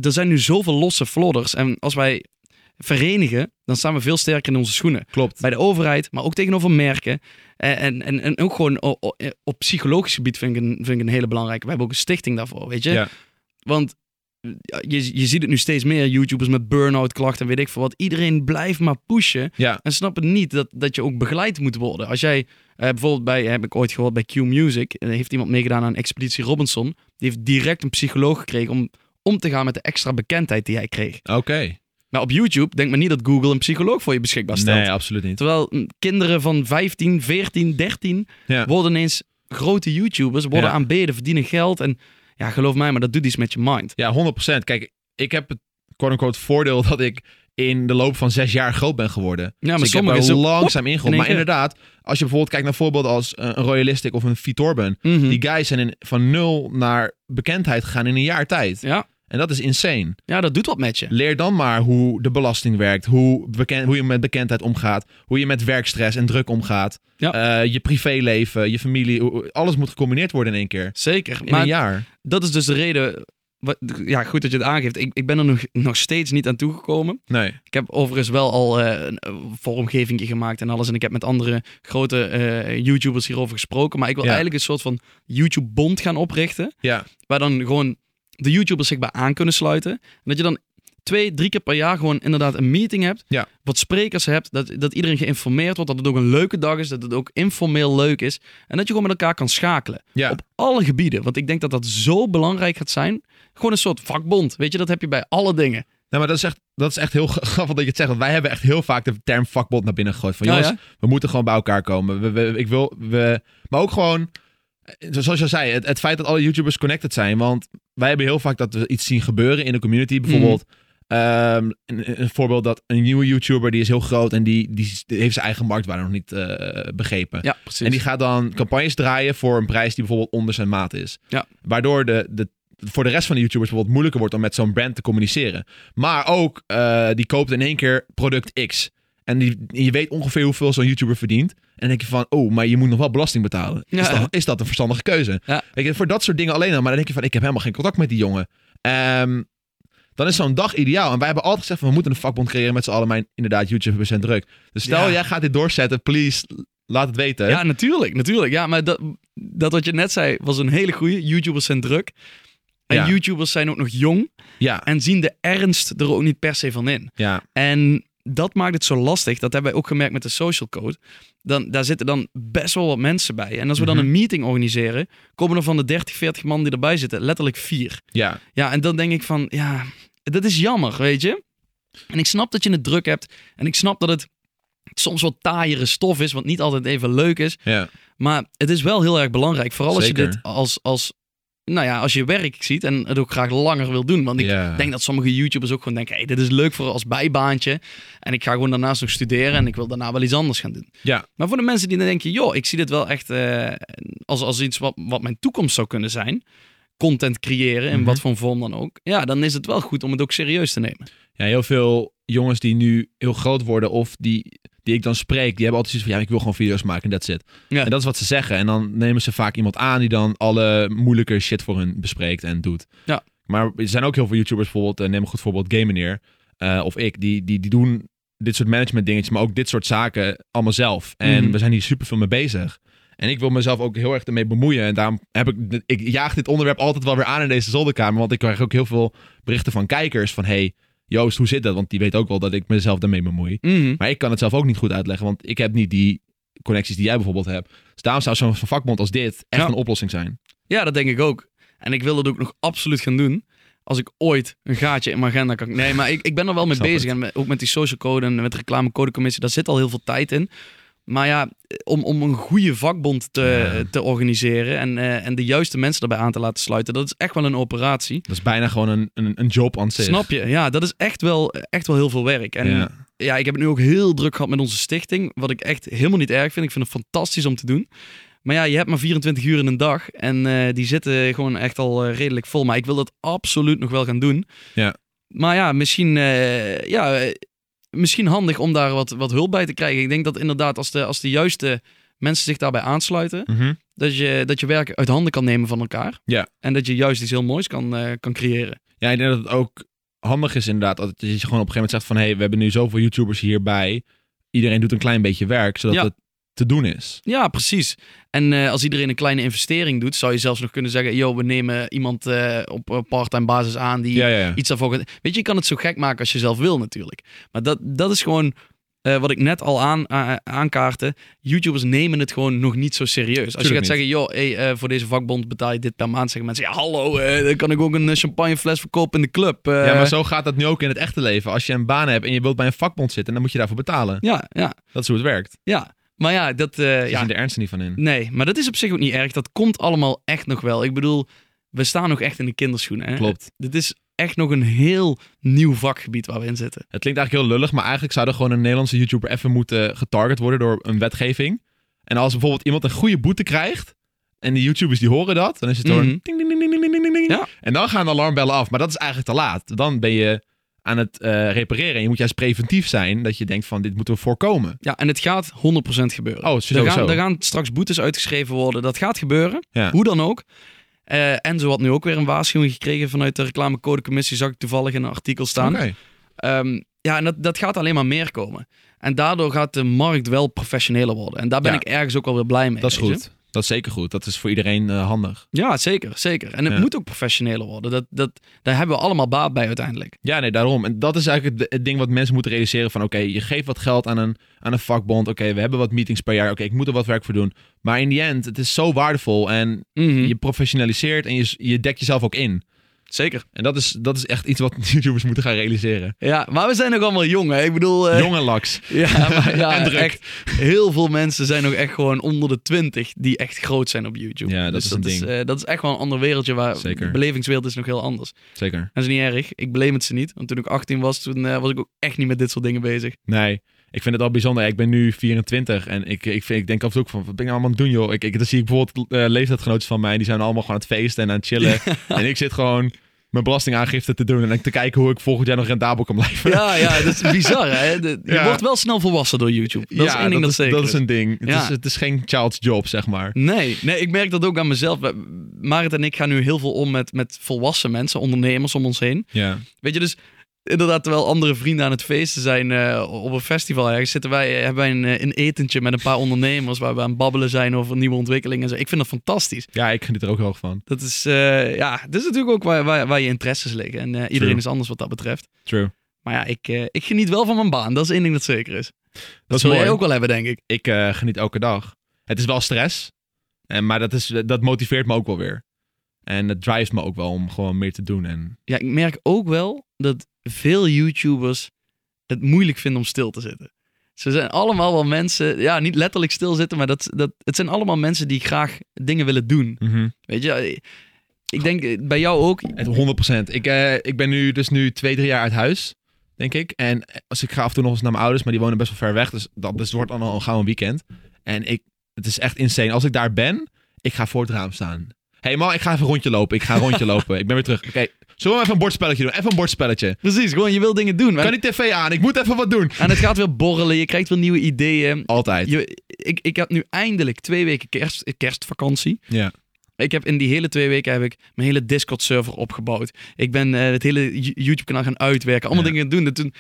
Speaker 2: er zijn nu zoveel losse flodders. En als wij verenigen, dan staan we veel sterker in onze schoenen.
Speaker 1: Klopt.
Speaker 2: Bij de overheid, maar ook tegenover merken. En, en, en, en ook gewoon o- op psychologisch gebied vind ik, een, vind ik een hele belangrijke. We hebben ook een stichting daarvoor, weet je.
Speaker 1: Ja.
Speaker 2: Want je, je ziet het nu steeds meer, YouTubers met burn-out klachten en weet ik veel wat. Iedereen blijft maar pushen
Speaker 1: Ja,
Speaker 2: en snappen niet dat, dat je ook begeleid moet worden. Als jij eh, bijvoorbeeld bij, heb ik ooit gehoord bij Q Music, eh, heeft iemand meegedaan aan Expeditie Robinson. Die heeft direct een psycholoog gekregen om om te gaan met de extra bekendheid die hij kreeg.
Speaker 1: oké.
Speaker 2: Maar op YouTube denkt men niet dat Google een psycholoog voor je beschikbaar stelt.
Speaker 1: Nee, absoluut niet.
Speaker 2: Terwijl mm, kinderen van 15, 14, 13
Speaker 1: Ja.
Speaker 2: worden ineens grote YouTubers, worden
Speaker 1: Ja.
Speaker 2: aanbeden, verdienen geld. En ja, geloof mij, maar dat doet iets met je mind.
Speaker 1: Ja, 100%. Kijk, ik heb het quote-unquote voordeel dat ik in de loop van zes jaar groot ben geworden.
Speaker 2: Ja, maar
Speaker 1: dus ik heb
Speaker 2: is
Speaker 1: langzaam ingegroeid.
Speaker 2: in
Speaker 1: Maar inderdaad, als je bijvoorbeeld kijkt naar voorbeelden als eh, een Royalistic of een Vitorben.
Speaker 2: Mhm.
Speaker 1: Die guys zijn in, van nul naar bekendheid gegaan in een jaar tijd.
Speaker 2: Ja.
Speaker 1: En dat is insane.
Speaker 2: ja, dat doet wat met je.
Speaker 1: Leer dan maar hoe de belasting werkt, hoe, beken- hoe je met bekendheid omgaat, hoe je met werkstress en druk omgaat,
Speaker 2: Ja.
Speaker 1: Eh, je privéleven, je familie, alles moet gecombineerd worden in één keer.
Speaker 2: Zeker.
Speaker 1: In
Speaker 2: maar
Speaker 1: een jaar.
Speaker 2: dat is dus de reden. ja, goed dat je het aangeeft. Ik, ik ben er nog, nog steeds niet aan toegekomen.
Speaker 1: Nee.
Speaker 2: Ik heb overigens wel al eh, een eh, vormgeving gemaakt en alles. En ik heb met andere grote YouTubers hierover gesproken. Maar ik wil
Speaker 1: Ja.
Speaker 2: eigenlijk een soort van YouTube-bond gaan oprichten.
Speaker 1: Ja.
Speaker 2: Waar dan gewoon de YouTubers zich bij aan kunnen sluiten. En dat je dan twee, drie keer per jaar gewoon inderdaad een meeting hebt.
Speaker 1: Ja.
Speaker 2: Wat sprekers hebt. Dat, dat iedereen geïnformeerd wordt. Dat het ook een leuke dag is. Dat het ook informeel leuk is. En dat je gewoon met elkaar kan schakelen.
Speaker 1: Ja.
Speaker 2: Op alle gebieden. Want ik denk dat dat zo belangrijk gaat zijn. Gewoon een soort vakbond. Weet je, dat heb je bij alle dingen.
Speaker 1: Nou, maar dat is echt, dat is echt heel grappig dat je het zegt. Want wij hebben echt heel vaak de term vakbond naar binnen gegooid. Van
Speaker 2: Ja,
Speaker 1: jongens,
Speaker 2: ja.
Speaker 1: we moeten gewoon bij elkaar komen. We, we- ik wil, we, maar ook gewoon, zoals je al zei, het, het feit dat alle YouTubers connected zijn. Want wij hebben heel vaak dat we iets zien gebeuren in de community. Bijvoorbeeld, ehm, een, een voorbeeld dat een nieuwe YouTuber, die is heel groot en die, die, heeft zijn eigen marktwaarde nog niet eh, begrepen.
Speaker 2: Ja, precies.
Speaker 1: En die gaat dan campagnes draaien voor een prijs die bijvoorbeeld onder zijn maat is.
Speaker 2: Ja.
Speaker 1: Waardoor de, de, voor de rest van de YouTubers bijvoorbeeld moeilijker wordt om met zo'n brand te communiceren. Maar ook, eh, die koopt in één keer product X. En die, je weet ongeveer hoeveel zo'n YouTuber verdient. En dan denk je van, oh, maar je moet nog wel belasting betalen. Is,
Speaker 2: Ja.
Speaker 1: dat, is dat een verstandige keuze?
Speaker 2: Ja.
Speaker 1: Je, voor dat soort dingen alleen al. Maar dan denk je van, ik heb helemaal geen contact met die jongen. Ehm, dan is zo'n dag ideaal. En wij hebben altijd gezegd van, we moeten een vakbond creëren met z'n allen. Maar inderdaad, YouTubers zijn druk. Dus stel,
Speaker 2: Ja.
Speaker 1: jij gaat dit doorzetten, please, laat het weten.
Speaker 2: Ja, natuurlijk, natuurlijk. Ja, maar dat, dat wat je net zei was een hele goeie. YouTubers zijn druk. En
Speaker 1: Ja.
Speaker 2: YouTubers zijn ook nog jong
Speaker 1: ja,
Speaker 2: en zien de ernst er ook niet per se van in.
Speaker 1: ja.
Speaker 2: En dat maakt het zo lastig. Dat hebben wij ook gemerkt met de social code. Dan, daar zitten dan best wel wat mensen bij. En als we dan
Speaker 1: Mhm.
Speaker 2: een meeting organiseren, komen er van de 30, 40 man die erbij zitten, letterlijk vier.
Speaker 1: ja.
Speaker 2: Ja, en dan denk ik van, ja, dat is jammer, weet je. En ik snap dat je het druk hebt. En ik snap dat het soms wat taaiere stof is, wat niet altijd even leuk is.
Speaker 1: Ja,
Speaker 2: Maar het is wel heel erg belangrijk. Vooral als je dit als, als, nou ja, als je werk ziet en het ook graag langer wil doen. Want ik denk dat sommige YouTubers ook gewoon denken, hey, dit is leuk voor als bijbaantje. En ik ga gewoon daarnaast nog studeren en ik wil daarna wel iets anders gaan doen.
Speaker 1: ja,
Speaker 2: Maar voor de mensen die dan denken, joh, ik zie dit wel echt eh, als, als iets wat, wat mijn toekomst zou kunnen zijn. content creëren, in
Speaker 1: Mhm.
Speaker 2: wat voor vorm dan ook. Ja, dan is het wel goed om het ook serieus te nemen.
Speaker 1: Ja, heel veel jongens die nu heel groot worden of die, die ik dan spreek, die hebben altijd zoiets van, ja, ik wil gewoon video's maken en that's it.
Speaker 2: Ja.
Speaker 1: En dat is wat ze zeggen. En dan nemen ze vaak iemand aan die dan alle moeilijke shit voor hun bespreekt en doet.
Speaker 2: Ja.
Speaker 1: Maar er zijn ook heel veel YouTubers, bijvoorbeeld, uh, neem een goed voorbeeld, Game Meneer, eh, of ik, die, die, die doen dit soort management dingetjes, maar ook dit soort zaken allemaal zelf. En
Speaker 2: Mhm.
Speaker 1: we zijn hier super veel mee bezig. En ik wil mezelf ook heel erg ermee bemoeien. En daarom heb ik, ik jaag dit onderwerp altijd wel weer aan in deze zolderkamer. Want ik krijg ook heel veel berichten van kijkers van, hey, Joost, hoe zit dat? Want die weet ook wel dat ik mezelf daarmee bemoei.
Speaker 2: Mhm.
Speaker 1: Maar ik kan het zelf ook niet goed uitleggen, want ik heb niet die connecties die jij bijvoorbeeld hebt. Dus daarom zou zo'n vakbond als dit echt
Speaker 2: Ja.
Speaker 1: een oplossing zijn.
Speaker 2: Ja, dat denk ik ook. En ik wil dat ook nog absoluut gaan doen. Als ik ooit een gaatje in mijn agenda kan... Nee, maar ik, ik ben er wel mee bezig.
Speaker 1: het.
Speaker 2: En ook met die social code en met de reclamecodecommissie. Daar zit al heel veel tijd in. Maar ja, om, om een goede vakbond te,
Speaker 1: Ja.
Speaker 2: te organiseren... En, eh, en de juiste mensen erbij aan te laten sluiten... dat is echt wel een operatie.
Speaker 1: Dat is bijna gewoon een, een, een job aan zich.
Speaker 2: Snap je? Ja, dat is echt wel, echt wel heel veel werk. En
Speaker 1: Ja.
Speaker 2: ja, ik heb het nu ook heel druk gehad met onze stichting. Wat ik echt helemaal niet erg vind. Ik vind het fantastisch om te doen. Maar ja, je hebt maar 24 uur in een dag. En eh, die zitten gewoon echt al eh, redelijk vol. Maar ik wil dat absoluut nog wel gaan doen.
Speaker 1: Ja.
Speaker 2: Maar ja, misschien, ja, misschien handig om daar wat, wat hulp bij te krijgen. Ik denk dat inderdaad als de, als de juiste mensen zich daarbij aansluiten...
Speaker 1: Mhm.
Speaker 2: dat je, dat je werk uit handen kan nemen van elkaar.
Speaker 1: Ja.
Speaker 2: En dat je juist iets heel moois kan, eh, kan creëren.
Speaker 1: Ja, ik denk dat het ook handig is inderdaad. Dat je gewoon op een gegeven moment zegt van... hé, hey, we hebben nu zoveel YouTubers hierbij. Iedereen doet een klein beetje werk, zodat
Speaker 2: Ja.
Speaker 1: het te doen is.
Speaker 2: Ja, precies. En eh, als iedereen een kleine investering doet, zou je zelfs nog kunnen zeggen: Yo, we nemen iemand eh, op part-time basis aan die
Speaker 1: Ja, ja, ja.
Speaker 2: iets daarvoor. gaat- Weet je, je kan het zo gek maken als je zelf wil, natuurlijk. Maar dat, dat is gewoon eh, wat ik net al aan, a- aankaartte. YouTubers nemen het gewoon nog niet zo serieus. Als je gaat
Speaker 1: niet.
Speaker 2: zeggen: Joh, hey, voor deze vakbond betaal je dit per maand, zeggen mensen: Ja, hallo, dan kan ik ook een champagnefles verkopen in de club.
Speaker 1: Ja, maar zo gaat dat nu ook in het echte leven. Als je een baan hebt en je wilt bij een vakbond zitten... dan moet je daarvoor betalen.
Speaker 2: ja, ja,
Speaker 1: Dat is hoe het werkt.
Speaker 2: ja. Maar ja, dat.
Speaker 1: Ze
Speaker 2: ja,
Speaker 1: zien de ernst er niet van in.
Speaker 2: Nee, maar dat is op zich ook niet erg. Dat komt allemaal echt nog wel. Ik bedoel, we staan nog echt in de kinderschoenen. Hè?
Speaker 1: Klopt.
Speaker 2: Dit is echt nog een heel nieuw vakgebied waar we in zitten.
Speaker 1: Het klinkt eigenlijk heel lullig, maar eigenlijk zou er gewoon een Nederlandse YouTuber even moeten getarget worden door een wetgeving. En als bijvoorbeeld iemand een goede boete krijgt en die YouTubers die horen dat, dan is het door
Speaker 2: Mhm.
Speaker 1: een ding, ding, ding, ding, ding, ding, ding.
Speaker 2: Ja.
Speaker 1: En dan gaan de alarmbellen af. Maar dat is eigenlijk te laat. Dan ben je aan het eh, repareren. En je moet juist preventief zijn dat je denkt van dit moeten we voorkomen.
Speaker 2: Ja, en het gaat 100% gebeuren.
Speaker 1: Oh,
Speaker 2: er,
Speaker 1: sowieso.
Speaker 2: gaan, er gaan straks boetes uitgeschreven worden. Dat gaat gebeuren.
Speaker 1: Ja.
Speaker 2: Hoe dan ook. Eh en zo had nu ook weer een waarschuwing gekregen vanuit de reclamecodecommissie. Zag ik toevallig in een artikel staan. Ehm, ja, en dat, dat gaat alleen maar meer komen. En daardoor gaat de markt wel professioneler worden. En daar ben
Speaker 1: Ja.
Speaker 2: ik ergens ook alweer blij mee.
Speaker 1: Dat is
Speaker 2: je.
Speaker 1: Dat is zeker goed. Dat is voor iedereen eh, handig.
Speaker 2: Ja, zeker, zeker. En het
Speaker 1: Ja.
Speaker 2: moet ook professioneler worden. Dat, dat, daar hebben we allemaal baat bij uiteindelijk.
Speaker 1: Ja, nee, daarom. En dat is eigenlijk het, het ding wat mensen moeten realiseren van... oké, je geeft wat geld aan een, aan een vakbond. Oké, we hebben wat meetings per jaar. Oké, ik moet er wat werk voor doen. Maar in die end, het is zo waardevol. En
Speaker 2: Mhm.
Speaker 1: je professionaliseert en je, je dekt jezelf ook in.
Speaker 2: Zeker.
Speaker 1: En dat is, dat is echt iets wat YouTubers moeten gaan realiseren.
Speaker 2: Ja, maar we zijn nog allemaal jong, hè? Ik bedoel... eh,
Speaker 1: Jonge laks.
Speaker 2: Ja, maar ja,
Speaker 1: En druk.
Speaker 2: echt. Heel veel mensen zijn nog echt gewoon onder de 20 die echt groot zijn op YouTube.
Speaker 1: Ja, dat
Speaker 2: Dus
Speaker 1: is een ding.
Speaker 2: eh, dat is echt wel een ander wereldje waar
Speaker 1: Zeker.
Speaker 2: de belevingswereld is nog heel anders.
Speaker 1: Zeker.
Speaker 2: Dat is niet erg. Ik blame het ze niet. Want toen ik 18 was, toen eh, was ik ook echt niet met dit soort dingen bezig.
Speaker 1: Nee, ik vind het al bijzonder. Ik ben nu 24 en ik, ik, vind, ik denk af en toe ook van... wat ben ik nou allemaal aan het doen, joh? Ik, ik, dan zie ik bijvoorbeeld eh leeftijdsgenoten van mij... die zijn allemaal gewoon aan het feesten en aan het chillen. En ik zit gewoon mijn belastingaangifte te doen... en te kijken hoe ik volgend jaar nog rendabel kan blijven.
Speaker 2: Ja, ja, dat is bizar, hè? De- je
Speaker 1: Ja.
Speaker 2: wordt wel snel volwassen door YouTube. Dat is één ding dat,
Speaker 1: is,
Speaker 2: zeker
Speaker 1: dat is een ding. Het, is, het is geen child's job, zeg maar.
Speaker 2: Nee, nee, ik merk dat ook aan mezelf. Marit en ik gaan nu heel veel om met, met volwassen mensen, ondernemers om ons heen.
Speaker 1: Ja.
Speaker 2: Weet je, dus inderdaad, terwijl andere vrienden aan het feesten zijn eh, op een festival ergens, zitten wij, hebben wij een, eh, een etentje met een paar ondernemers waar we aan babbelen zijn over nieuwe ontwikkelingen en zo. Ik vind dat fantastisch.
Speaker 1: ja, ik geniet er ook heel van.
Speaker 2: Dat is, eh, ja, dat is natuurlijk ook waar, waar, waar je interesses liggen. En eh, iedereen is anders wat dat betreft.
Speaker 1: True.
Speaker 2: Maar ja, ik, eh, ik geniet wel van mijn baan. Dat is één ding dat zeker is. Dat,
Speaker 1: Dat
Speaker 2: zul jij ook wel hebben, denk ik.
Speaker 1: Ik eh, geniet elke dag. Het is wel stress. En, maar dat, is, dat motiveert me ook wel weer. En het drives me ook wel om gewoon meer te doen. En
Speaker 2: Ja, ik merk ook wel dat veel YouTubers het moeilijk vinden om stil te zitten. Ze zijn allemaal wel mensen, ja, niet letterlijk stilzitten, maar dat, dat, het zijn allemaal mensen die graag dingen willen doen. Weet je, ik denk bij jou ook.
Speaker 1: Het 100%. Ik, eh, ik ben nu dus nu twee, drie jaar uit huis, denk ik. En als ik ga af en toe nog eens naar mijn ouders, maar die wonen best wel ver weg. Dus, dat, dus wordt dan al gauw een weekend. En ik, het is echt insane. Als ik daar ben, ik ga voor het raam staan. Hey man, ik ga even een rondje lopen. Ik ga een rondje lopen. Ik ben weer terug. Oké, zullen we even een bordspelletje doen? Even een bordspelletje.
Speaker 2: Precies, gewoon je wil dingen doen.
Speaker 1: Kan die tv aan? Ik moet even wat doen.
Speaker 2: En het gaat weer borrelen, je krijgt weer nieuwe ideeën.
Speaker 1: Altijd.
Speaker 2: Je, ik, ik heb nu eindelijk twee weken kerst, kerstvakantie.
Speaker 1: Ja.
Speaker 2: Ik heb in die hele twee weken heb ik mijn hele Discord-server opgebouwd. Ik ben eh, het hele Yo- YouTube-kanaal gaan uitwerken. Allemaal
Speaker 1: Ja.
Speaker 2: dingen doen. En toen,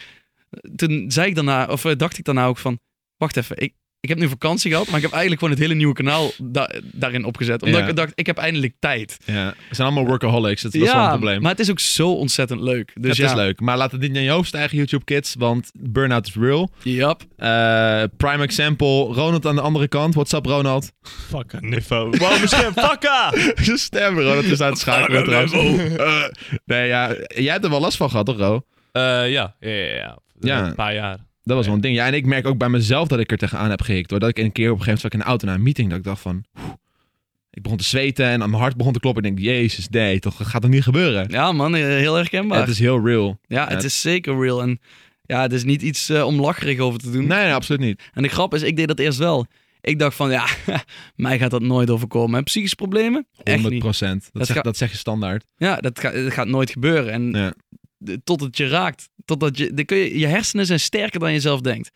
Speaker 2: toen zei ik daarna, of eh, dacht ik daarna ook van... Wacht even, ik, ik heb nu vakantie gehad, maar ik heb eigenlijk gewoon het hele nieuwe kanaal da- daarin opgezet. Omdat
Speaker 1: Ja.
Speaker 2: ik dacht, ik heb eindelijk tijd.
Speaker 1: ja. We zijn allemaal workaholics. Dat, dat is wel een probleem.
Speaker 2: maar het is ook zo ontzettend leuk. Dus
Speaker 1: het
Speaker 2: ja,
Speaker 1: is leuk. Maar laat het niet naar je hoofd stijgen, YouTube Kids. Want burn-out is real.
Speaker 2: Yep.
Speaker 1: Eh, prime example. Ronald aan de andere kant. What's up, Ronald?
Speaker 3: Fuck een niveau. Wow, misschien fucka!
Speaker 1: Je stem, Ronald is aan het schakelen trouwens. Eh, nee, ja. Jij hebt er wel last van gehad, toch, Ro?
Speaker 3: Eh, ja, ja, ja, ja.
Speaker 1: Ja.
Speaker 3: Een paar jaar.
Speaker 1: Dat was wel een ding. Ja, en ik merk ook bij mezelf dat ik er tegenaan heb gehikt. Hoor. Dat ik een keer op een gegeven moment zat in de auto naar een meeting. Dat ik dacht van... ik begon te zweten en mijn hart begon te kloppen. Ik denk, jezus, nee, toch, dat gaat toch niet gebeuren?
Speaker 2: Ja man, eh, heel herkenbaar.
Speaker 1: het is heel real.
Speaker 2: ja, het
Speaker 1: ja.
Speaker 2: is zeker real. En ja, het is niet iets eh, om lacherig over te doen.
Speaker 1: Nee, nee, absoluut niet.
Speaker 2: En de grap is, ik deed dat eerst wel. Ik dacht van, ja, mij gaat dat nooit overkomen. En psychische problemen? Echt
Speaker 1: 100
Speaker 2: niet.
Speaker 1: procent. Dat,
Speaker 2: Dat
Speaker 1: zeg, dat zeg je standaard.
Speaker 2: Ja, dat, ga- dat gaat nooit gebeuren. En
Speaker 1: Ja.
Speaker 2: Tot het je raakt. Totdat je, dan kun je, je hersenen zijn sterker dan je zelf denkt.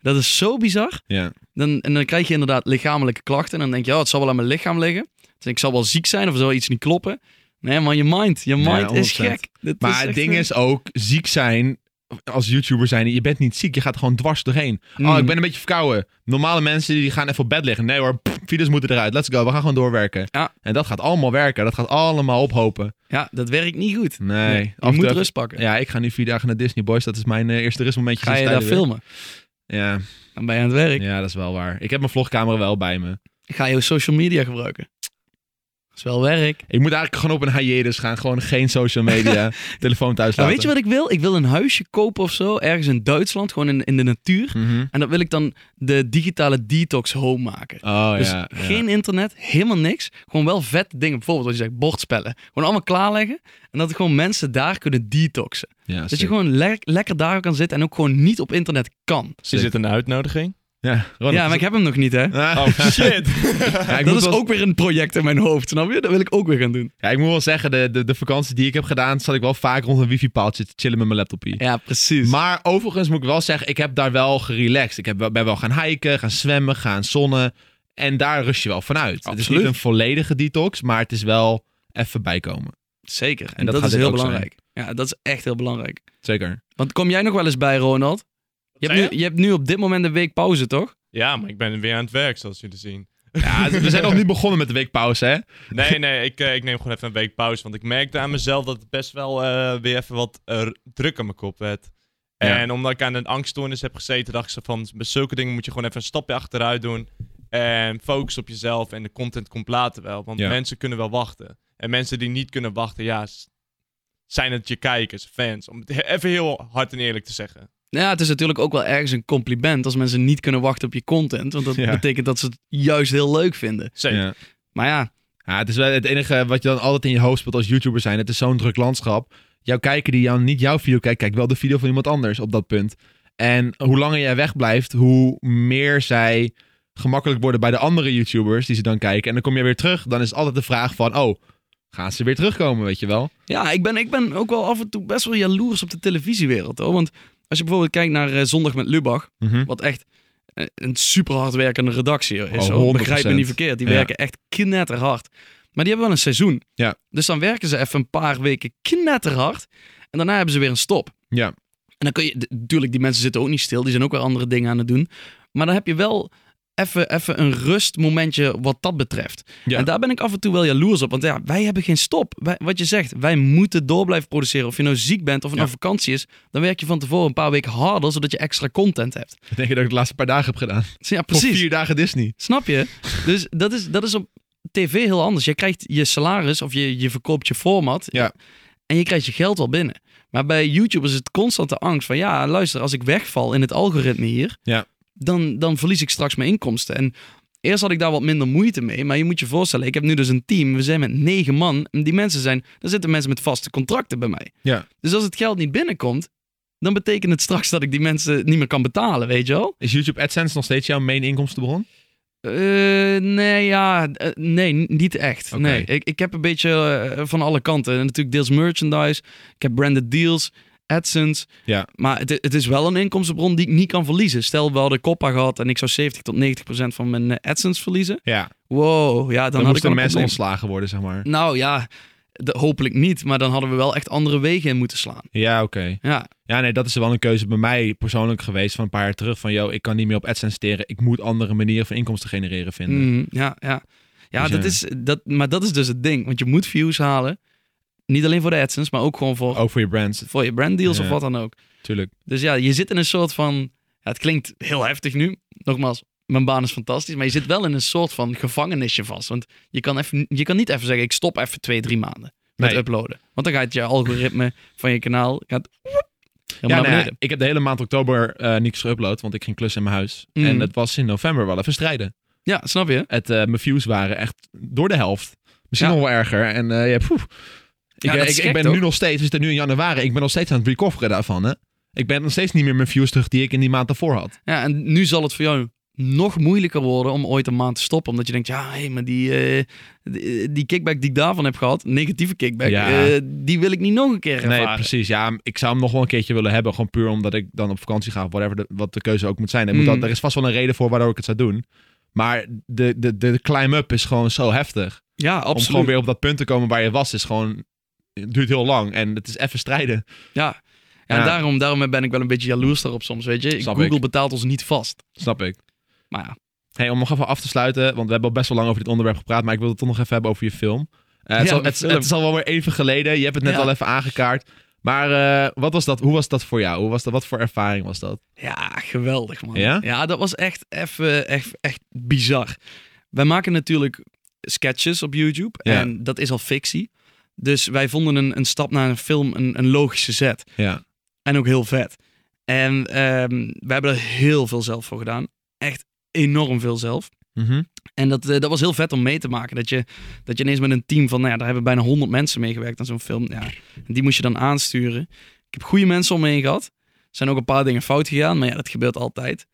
Speaker 2: Dat is zo bizar.
Speaker 1: Ja.
Speaker 2: Dan, en dan krijg je inderdaad lichamelijke klachten. En dan denk je, oh, het zal wel aan mijn lichaam liggen. Dus ik zal wel ziek zijn of zal iets niet kloppen. Nee, maar je mind, je mind is
Speaker 1: 100%.
Speaker 2: gek.
Speaker 1: Maar
Speaker 2: is
Speaker 1: het ding
Speaker 2: een-
Speaker 1: is ook, ziek zijn, als YouTuber zijn, je bent niet ziek. Je gaat gewoon dwars doorheen.
Speaker 2: Mm.
Speaker 1: Oh, ik ben een beetje verkouden. Normale mensen die gaan even op bed liggen. Nee hoor, pff, files moeten eruit. Let's go, we gaan gewoon doorwerken.
Speaker 2: Ja.
Speaker 1: En dat gaat allemaal werken. Dat gaat allemaal ophopen.
Speaker 2: Ja, dat werkt niet goed.
Speaker 1: Nee.
Speaker 2: Je moet rust pakken.
Speaker 1: Ja, ik ga nu vier dagen naar Disney Boys. Dat is mijn eh, eerste rustmomentje.
Speaker 2: Ga je daar
Speaker 1: weer.
Speaker 2: filmen?
Speaker 1: Ja,
Speaker 2: Dan ben je aan het werk.
Speaker 1: ja, dat is wel waar. Ik heb mijn vlogcamera wel bij me.
Speaker 2: Ga je social media gebruiken? Dat is wel werk.
Speaker 1: Ik moet eigenlijk gewoon op een hiatus gaan. Gewoon geen social media. telefoon thuis
Speaker 2: Nou,
Speaker 1: laten.
Speaker 2: weet je wat ik wil? Ik wil een huisje kopen of zo, ergens in Duitsland, gewoon in, in de natuur.
Speaker 1: Mhm.
Speaker 2: En dat wil ik dan de digitale detox home maken.
Speaker 1: Oh
Speaker 2: dus
Speaker 1: ja. ja.
Speaker 2: geen internet, helemaal niks. Gewoon wel vette dingen. Bijvoorbeeld wat je zegt, bordspellen. Gewoon allemaal klaarleggen. En dat gewoon mensen daar kunnen detoxen.
Speaker 1: Ja,
Speaker 2: dat je gewoon le- lekker daar kan zitten en ook gewoon niet op internet kan.
Speaker 3: Is dit een uitnodiging?
Speaker 1: Ja, Ronald,
Speaker 2: ja, maar ik heb hem nog niet, hè?
Speaker 1: Ah.
Speaker 3: Oh shit!
Speaker 1: Ja,
Speaker 2: dat is
Speaker 1: wel-
Speaker 2: ook weer een project in mijn hoofd, snap je? Dat wil ik ook weer gaan doen.
Speaker 1: Ja, ik moet wel zeggen, de, de, de vakantie die ik heb gedaan, zat ik wel vaak rond een wifi-paaltje te chillen met mijn laptopje.
Speaker 2: Ja, precies.
Speaker 1: Maar overigens moet ik wel zeggen, ik heb daar wel gerelaxed. Ik heb, ben wel gaan hiken, gaan zwemmen, gaan zonnen. En daar rust je wel vanuit. Het is niet een volledige detox, maar het is wel even bijkomen.
Speaker 2: Zeker. En,
Speaker 1: En dat
Speaker 2: is heel
Speaker 1: zijn.
Speaker 2: belangrijk. Ja, dat is echt heel belangrijk.
Speaker 1: Zeker.
Speaker 2: Want kom jij nog wel eens bij, Ronald? Je hebt, nu, je hebt nu op dit moment een week pauze, toch?
Speaker 3: Ja, maar ik ben weer aan het werk, zoals jullie zien.
Speaker 1: Ja, we zijn nog niet begonnen met de weekpauze, hè?
Speaker 3: Nee, nee, ik, eh, ik neem gewoon even een week pauze. Want ik merkte aan mezelf dat het best wel eh, weer even wat eh, druk aan mijn kop werd.
Speaker 1: Ja.
Speaker 3: En omdat ik aan een angststoornis heb gezeten, dacht ik zo van... Bij zulke dingen moet je gewoon even een stapje achteruit doen. En focus op jezelf en de content komt later wel. Want
Speaker 1: Ja.
Speaker 3: mensen kunnen wel wachten. En mensen die niet kunnen wachten, ja... Zijn het je kijkers, fans? Om het he- even heel hard en eerlijk te zeggen.
Speaker 2: Ja, het is natuurlijk ook wel ergens een compliment als mensen niet kunnen wachten op je content. Want dat
Speaker 1: Ja.
Speaker 2: betekent dat ze het juist heel leuk vinden.
Speaker 3: Zeker.
Speaker 1: Ja.
Speaker 2: Maar ja,
Speaker 1: Ja, het is wel het enige wat je dan altijd in je hoofd speelt als YouTuber zijn. Het is zo'n druk landschap. Jouw kijker die jou, niet jouw video kijkt, kijkt wel de video van iemand anders op dat punt. En hoe langer jij wegblijft, hoe meer zij gemakkelijk worden bij de andere YouTubers die ze dan kijken. En dan kom je weer terug, dan is het altijd de vraag van, oh, gaan ze weer terugkomen, weet je wel?
Speaker 2: ja ik, ben, ik ben ook wel af en toe best wel jaloers op de televisiewereld. Hoor. Want als je bijvoorbeeld kijkt naar eh, Zondag met Lubach, wat echt eh, een super hard werkende redactie is.
Speaker 1: Oh.
Speaker 2: Begrijp me
Speaker 1: 100%.
Speaker 2: niet verkeerd. Die
Speaker 1: Ja.
Speaker 2: werken echt knetterhard. Maar die hebben wel een seizoen.
Speaker 1: Ja.
Speaker 2: Dus dan werken ze even een paar weken knetterhard. En daarna hebben ze weer een stop.
Speaker 1: Ja,
Speaker 2: En dan kun je, natuurlijk, die mensen zitten ook niet stil. Die zijn ook weer andere dingen aan het doen. Maar dan heb je wel even, even een rustmomentje wat dat betreft.
Speaker 1: Ja.
Speaker 2: En daar ben ik af en toe wel jaloers op. Want ja, wij hebben geen stop. Wij, wat je zegt, wij moeten door blijven produceren. Of je nou ziek bent of het
Speaker 1: Ja.
Speaker 2: nou vakantie is. Dan werk je van tevoren een paar weken harder, zodat je extra content hebt.
Speaker 1: ik denk dat ik het de laatste paar dagen heb gedaan.
Speaker 2: Ja,
Speaker 1: Voor
Speaker 2: precies.
Speaker 1: vier dagen Disney.
Speaker 2: Snap je? Dus dat is, dat is op tv heel anders. Je krijgt je salaris of je, je verkoopt je format.
Speaker 1: Ja.
Speaker 2: En je krijgt je geld wel binnen. Maar bij YouTube is het constante angst van... ja, luister, als ik wegval in het algoritme hier...
Speaker 1: Ja.
Speaker 2: Dan, dan verlies ik straks mijn inkomsten. En eerst had ik daar wat minder moeite mee. Maar je moet je voorstellen, ik heb nu dus een team. We zijn met negen man. En die mensen zijn... Er zitten mensen met vaste contracten bij mij.
Speaker 1: Ja.
Speaker 2: Dus als het geld niet binnenkomt... dan betekent het straks dat ik die mensen niet meer kan betalen, weet je wel?
Speaker 1: Is YouTube AdSense nog steeds jouw main inkomstenbron?
Speaker 2: Eh, nee, ja, eh, nee, niet echt. Nee, ik, ik heb een beetje eh, van alle kanten. En natuurlijk deels merchandise. Ik heb branded deals, AdSense.
Speaker 1: Ja.
Speaker 2: Maar het, het is wel een inkomstenbron die ik niet kan verliezen. Stel, we hadden Coppa gehad en ik zou 70 tot 90 procent van mijn eh, AdSense verliezen.
Speaker 1: Ja,
Speaker 2: Wow, ja, dan,
Speaker 1: dan,
Speaker 2: had ik een
Speaker 1: mensen ontslagen worden, zeg maar.
Speaker 2: Nou ja, de- hopelijk niet. Maar dan hadden we wel echt andere wegen in moeten slaan.
Speaker 1: Ja, oké.
Speaker 2: Ja,
Speaker 1: Ja, nee, dat is wel een keuze bij mij persoonlijk geweest van een paar jaar terug. Van, yo, ik kan niet meer op AdSense steren. Ik moet andere manieren van inkomsten genereren vinden.
Speaker 2: Mhm, ja, ja. Ja,
Speaker 1: Dus
Speaker 2: dat
Speaker 1: ja.
Speaker 2: is, dat, maar dat is dus het ding. Want je moet views halen. Niet alleen voor de AdSense, maar ook gewoon voor,
Speaker 1: Ook voor je brands,
Speaker 2: voor je branddeals
Speaker 1: Ja.
Speaker 2: of wat dan ook.
Speaker 1: tuurlijk.
Speaker 2: Dus ja, je zit in een soort van... Ja, het klinkt heel heftig nu. Nogmaals, mijn baan is fantastisch. Maar je zit wel in een soort van gevangenisje vast. Want je kan, even, je kan niet even zeggen, ik stop even twee, drie maanden met
Speaker 1: Nee.
Speaker 2: uploaden. Want dan gaat je algoritme van je kanaal... Gaat
Speaker 1: Ja, nee,
Speaker 2: beneden.
Speaker 1: ik heb de hele maand oktober eh niks geüpload, want ik ging klussen in mijn huis.
Speaker 2: Mm.
Speaker 1: En het was in november wel even strijden.
Speaker 2: Ja, snap je?
Speaker 1: Het, eh, mijn views waren echt door de helft. Misschien
Speaker 2: Ja.
Speaker 1: nog wel erger. En eh ja, poeh. Ik,
Speaker 2: Ja,
Speaker 1: eh, ik, ben
Speaker 2: toch?
Speaker 1: nu nog steeds, we zitten nu in januari, ik ben nog steeds aan het recoveren daarvan. Hè? Ik ben nog steeds niet meer mijn views terug die ik in die maand daarvoor had.
Speaker 2: Ja, en nu zal het voor jou nog moeilijker worden om ooit een maand te stoppen. Omdat je denkt, ja, hé, maar die, eh, die, die kickback die ik daarvan heb gehad, negatieve kickback,
Speaker 1: Ja.
Speaker 2: eh, die wil ik niet nog een keer ervaren.
Speaker 1: Nee, precies. Ja, ik zou hem nog wel een keertje willen hebben. Gewoon puur omdat ik dan op vakantie ga. of Whatever de, wat de keuze ook moet zijn. Er, moet
Speaker 2: Mm.
Speaker 1: er is vast wel een reden voor waardoor ik het zou doen. Maar de, de, de climb-up is gewoon zo heftig.
Speaker 2: Ja,
Speaker 1: Om
Speaker 2: absoluut.
Speaker 1: gewoon weer op dat punt te komen waar je was, is gewoon... Het duurt heel lang. En het is even strijden.
Speaker 2: Ja, ja, en
Speaker 1: Ja.
Speaker 2: daarom, daarom ben ik wel een beetje jaloers daarop soms, weet je.
Speaker 1: Snap
Speaker 2: Google
Speaker 1: ik.
Speaker 2: betaalt ons niet vast.
Speaker 1: Snap ik.
Speaker 2: Maar ja,
Speaker 1: Hey, om nog even af te sluiten, want we hebben al best wel lang over dit onderwerp gepraat, maar ik wil het toch nog even hebben over je film. Eh, het,
Speaker 2: Ja,
Speaker 1: is al,
Speaker 2: mijn
Speaker 1: het,
Speaker 2: film.
Speaker 1: het is al wel weer even geleden. Je hebt het net
Speaker 2: Ja.
Speaker 1: al even aangekaart. Maar eh, wat was dat? Hoe was dat voor jou? Hoe was dat, wat voor ervaring was dat?
Speaker 2: ja, geweldig man.
Speaker 1: Ja?
Speaker 2: dat was echt, even, echt, echt bizar. Wij maken natuurlijk sketches op YouTube
Speaker 1: Ja.
Speaker 2: en dat is al fictie. Dus wij vonden een, een stap naar een film een, een logische zet.
Speaker 1: Ja.
Speaker 2: En ook heel vet. En ehm, we hebben er heel veel zelf voor gedaan. Echt enorm veel zelf.
Speaker 1: Mhm.
Speaker 2: En dat, eh, dat was heel vet om mee te maken. Dat je, dat je ineens met een team van, nou ja, daar hebben bijna 100 mensen meegewerkt aan zo'n film. Ja, en die moest je dan aansturen. Ik heb goede mensen om me heen gehad. Er zijn ook een paar dingen fout gegaan, maar ja, dat gebeurt altijd.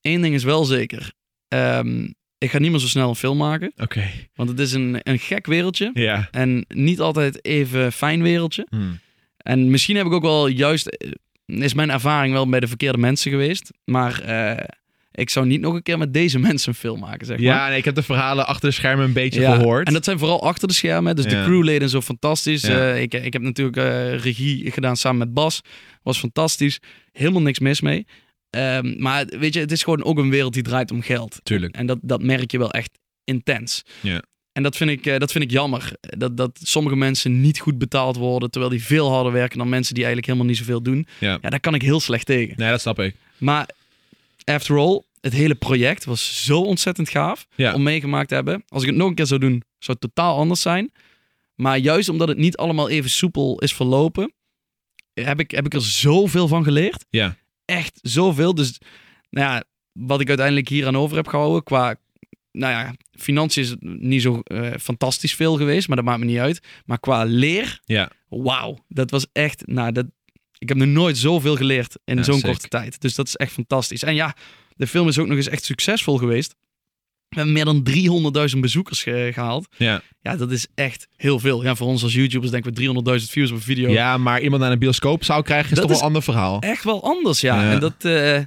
Speaker 2: Eén ding is wel zeker. Ehm, ik ga niet meer zo snel een film maken.
Speaker 1: Oké.
Speaker 2: Want het is een, een gek wereldje.
Speaker 1: Ja.
Speaker 2: En niet altijd even fijn wereldje.
Speaker 1: Hmm.
Speaker 2: En misschien heb ik ook wel juist, eh, is mijn ervaring wel bij de verkeerde mensen geweest. Maar eh, ik zou niet nog een keer met deze mensen een film maken, zeg maar.
Speaker 1: Ja, nee, ik heb de verhalen achter de schermen een beetje
Speaker 2: Ja,
Speaker 1: gehoord.
Speaker 2: En dat zijn vooral achter de schermen. Dus de crewleden zo fantastisch.
Speaker 1: Ja.
Speaker 2: Eh, ik, ik heb natuurlijk regie gedaan samen met Bas. Was fantastisch. Helemaal niks mis mee. Ehm, maar weet je, het is gewoon ook een wereld die draait om geld.
Speaker 1: Tuurlijk.
Speaker 2: En dat, dat merk je wel echt intens.
Speaker 1: Ja.
Speaker 2: En dat vind ik, eh, dat vind ik jammer. Dat, dat sommige mensen niet goed betaald worden. Terwijl die veel harder werken dan mensen die eigenlijk helemaal niet zoveel doen.
Speaker 1: Ja.
Speaker 2: Ja, daar kan ik heel slecht tegen.
Speaker 1: Nee, dat snap ik.
Speaker 2: Maar after all, het hele project was zo ontzettend gaaf
Speaker 1: Ja.
Speaker 2: om meegemaakt te hebben. Als ik het nog een keer zou doen, zou het totaal anders zijn. Maar juist omdat het niet allemaal even soepel is verlopen, heb ik, heb ik er zoveel van geleerd.
Speaker 1: Ja.
Speaker 2: Echt zoveel. Dus nou ja, wat ik uiteindelijk hier aan over heb gehouden qua... Nou ja, financiën is niet zo eh, fantastisch veel geweest, maar dat maakt me niet uit. Maar qua leer,
Speaker 1: Ja.
Speaker 2: wauw, dat was echt... Nou, dat, ik heb nog nooit zoveel geleerd in
Speaker 1: Ja,
Speaker 2: zo'n korte tijd. Dus dat is echt fantastisch. En ja, de film is ook nog eens echt succesvol geweest. We hebben meer dan 300.000 bezoekers ge- gehaald.
Speaker 1: Ja.
Speaker 2: Ja, dat is echt heel veel. Ja, voor ons als YouTubers denken we 300.000 views op een video.
Speaker 1: ja, maar iemand naar een bioscoop zou krijgen is
Speaker 2: Dat
Speaker 1: toch wel een ander verhaal.
Speaker 2: Echt wel anders, ja.
Speaker 1: Ja.
Speaker 2: En dat, eh,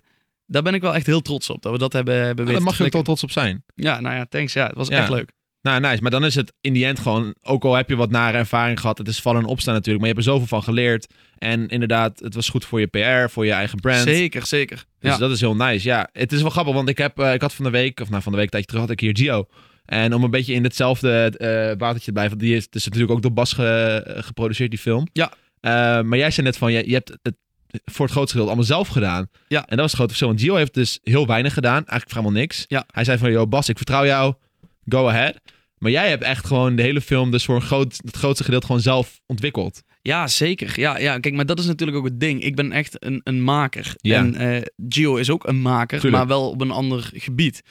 Speaker 2: daar ben ik wel echt heel trots op. Dat we dat hebben, hebben
Speaker 1: daar mag je ook wel trots op zijn.
Speaker 2: Ja, nou ja, thanks. Ja, het was
Speaker 1: Ja.
Speaker 2: echt leuk.
Speaker 1: Nou, nice. Maar dan is het in die end gewoon, ook al heb je wat nare ervaring gehad, het is vallen en opstaan natuurlijk, maar je hebt er zoveel van geleerd. En inderdaad, het was goed voor je PR, voor je eigen brand.
Speaker 2: Zeker, zeker.
Speaker 1: Dus
Speaker 2: Ja.
Speaker 1: dat is heel nice. Ja, het is wel grappig, want ik, heb, eh, ik had van de week, of nou van de week een tijdje terug, had ik hier Gio. En om een beetje in hetzelfde eh watertje te blijven, die is, het is natuurlijk ook door Bas ge- geproduceerd, die film.
Speaker 2: Ja.
Speaker 1: Eh, maar jij zei net van, je, je hebt het voor het grootste deel allemaal zelf gedaan.
Speaker 2: Ja.
Speaker 1: En dat was het grote verschil, want Gio heeft dus heel weinig gedaan, eigenlijk vrijwel niks.
Speaker 2: Ja.
Speaker 1: Hij zei van, yo Bas, ik vertrouw jou, go ahead. Maar jij hebt echt gewoon de hele film dus voor een groot, het grootste gedeelte gewoon zelf ontwikkeld.
Speaker 2: Ja, zeker. Ja, ja, kijk, maar dat is natuurlijk ook het ding. Ik ben echt een, een maker.
Speaker 1: Ja.
Speaker 2: En eh, Gio is ook een maker,
Speaker 1: Tuurlijk.
Speaker 2: maar wel op een ander gebied.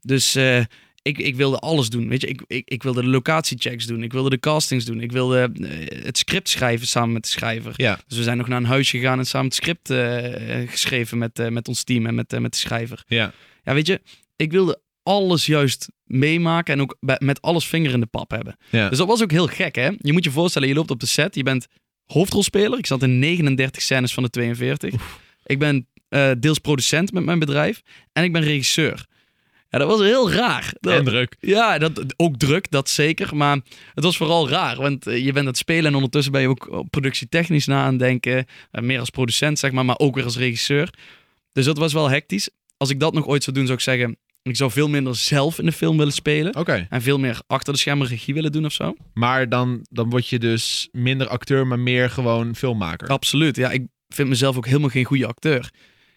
Speaker 2: Dus eh, ik, ik wilde alles doen. Weet je, ik, ik, ik wilde de locatiechecks doen. Ik wilde de castings doen. Ik wilde eh, het script schrijven samen met de schrijver.
Speaker 1: Ja.
Speaker 2: Dus we zijn nog naar een huisje gegaan en samen het script geschreven met, met ons team en met, met de schrijver.
Speaker 1: Ja.
Speaker 2: Ja, weet je, ik wilde alles juist meemaken en ook met alles vinger in de pap hebben.
Speaker 1: Ja.
Speaker 2: Dus dat was ook heel gek, hè? Je moet je voorstellen, je loopt op de set, je bent hoofdrolspeler. Ik zat in 39 scènes van de 42. Ik ben eh, deels producent met mijn bedrijf en ik ben regisseur. Ja, dat was heel raar. Dat-
Speaker 1: En druk.
Speaker 2: ja, dat, ook druk, dat zeker. Maar het was vooral raar, want eh, je bent aan het spelen en ondertussen ben je ook op productietechnisch na aan het denken. Eh, meer als producent, zeg maar, maar ook weer als regisseur. Dus dat was wel hectisch. Als ik dat nog ooit zou doen, zou ik zeggen, ik zou veel minder zelf in de film willen spelen. En veel meer achter de schermen regie willen doen of zo.
Speaker 1: Maar dan, dan word je dus minder acteur, maar meer gewoon filmmaker.
Speaker 2: Absoluut. Ja, ik vind mezelf ook helemaal geen goede acteur.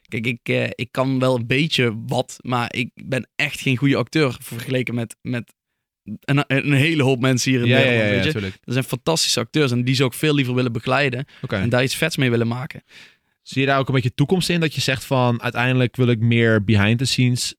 Speaker 2: Kijk, ik, eh, ik kan wel een beetje wat, maar ik ben echt geen goede acteur vergeleken met, met een, een hele hoop mensen hier in
Speaker 1: ja,
Speaker 2: Nederland.
Speaker 1: ja, ja,
Speaker 2: weet je? Er zijn fantastische acteurs en die zou ik veel liever willen begeleiden en daar iets vets mee willen maken.
Speaker 1: Zie je daar ook een beetje toekomst in? Dat je zegt van uiteindelijk wil ik meer behind the scenes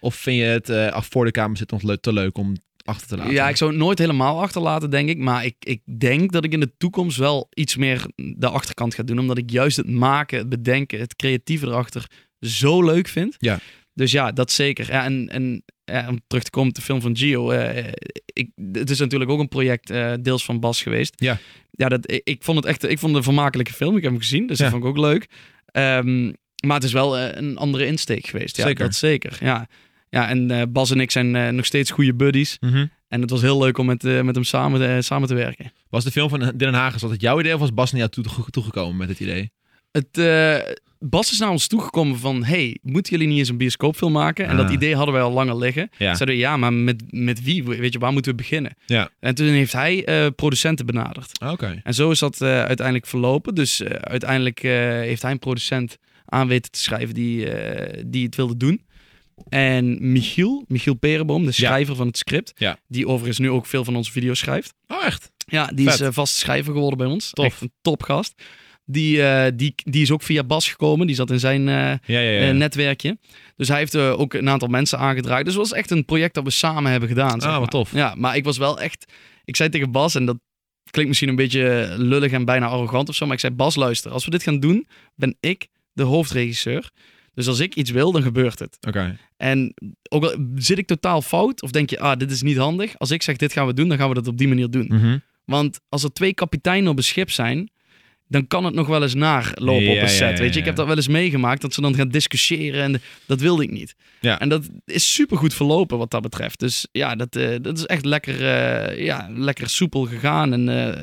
Speaker 1: Of vind je het af voor de kamer zit nog le- te leuk om achter te laten?
Speaker 2: Ja, ik zou het nooit helemaal achterlaten, denk ik. Maar ik, ik denk dat ik in de toekomst wel iets meer de achterkant ga doen. Omdat ik juist het maken, het bedenken, het creatieve erachter zo leuk vind.
Speaker 1: Ja.
Speaker 2: Dus ja, dat zeker. Ja, en en ja, om terug te komen op de film van Gio. eh, ik, het is natuurlijk ook een project eh, deels van Bas geweest.
Speaker 1: Ja.
Speaker 2: Ja, dat, ik, ik vond het echt ik vond het een vermakelijke film. Ik heb hem gezien, dus
Speaker 1: Ja.
Speaker 2: dat vond ik ook leuk. Ehm, maar het is wel eh, een andere insteek geweest. Ja,
Speaker 1: Zeker.
Speaker 2: dat zeker. Ja, ja en eh, Bas en ik zijn eh, nog steeds goede buddies.
Speaker 1: Mhm.
Speaker 2: En het was heel leuk om met, met hem samen, samen te werken.
Speaker 1: Was de film van Dylan Hagen, was het jouw idee of was Bas naar jou toe- toegekomen met het idee?
Speaker 2: Het, Bas is naar ons toegekomen van... hey, moeten jullie niet eens een bioscoopfilm maken? En dat
Speaker 1: Ah.
Speaker 2: idee hadden wij al langer liggen.
Speaker 1: Ja.
Speaker 2: Zeiden we, ja, maar met, met wie? Weet je, waar moeten we beginnen?
Speaker 1: Ja.
Speaker 2: En toen heeft hij producenten benaderd.
Speaker 1: Oké.
Speaker 2: En zo is dat uiteindelijk verlopen. Dus uiteindelijk heeft hij een producent aan weten te schrijven die, eh, die het wilde doen. En Michiel, Michiel Perenboom, de schrijver van het script...
Speaker 1: Ja.
Speaker 2: die overigens nu ook veel van onze video's schrijft...
Speaker 1: Oh, echt?
Speaker 2: Ja, die is eh, vast schrijver geworden bij ons.
Speaker 1: Tof.
Speaker 2: Echt een topgast. Die, eh, die, die is ook via Bas gekomen. Die zat in zijn
Speaker 1: Ja, ja, ja.
Speaker 2: netwerkje. Dus hij heeft ook een aantal mensen aangedraaid. Dus het was echt een project dat we samen hebben gedaan. Zeg
Speaker 1: Ah, wat tof.
Speaker 2: Ja, maar ik was wel echt... Ik zei tegen Bas, en dat klinkt misschien een beetje lullig en bijna arrogant of zo. Maar ik zei, Bas, luister. Als we dit gaan doen, ben ik de hoofdregisseur. Dus als ik iets wil, dan gebeurt het.
Speaker 1: Oké.
Speaker 2: En ook al zit ik totaal fout, of denk je, ah, dit is niet handig. Als ik zeg, dit gaan we doen, dan gaan we dat op die manier doen.
Speaker 1: Mhm.
Speaker 2: Want als er twee kapiteinen op een schip zijn, dan kan het nog wel eens naar lopen
Speaker 1: Ja,
Speaker 2: op een set.
Speaker 1: ja,
Speaker 2: weet je, ik heb dat wel eens meegemaakt, dat ze dan gaan discussiëren en dat wilde ik niet.
Speaker 1: Ja.
Speaker 2: En dat is super goed verlopen wat dat betreft. Dus ja, dat, eh, dat is echt lekker, eh, ja, lekker soepel gegaan. En eh,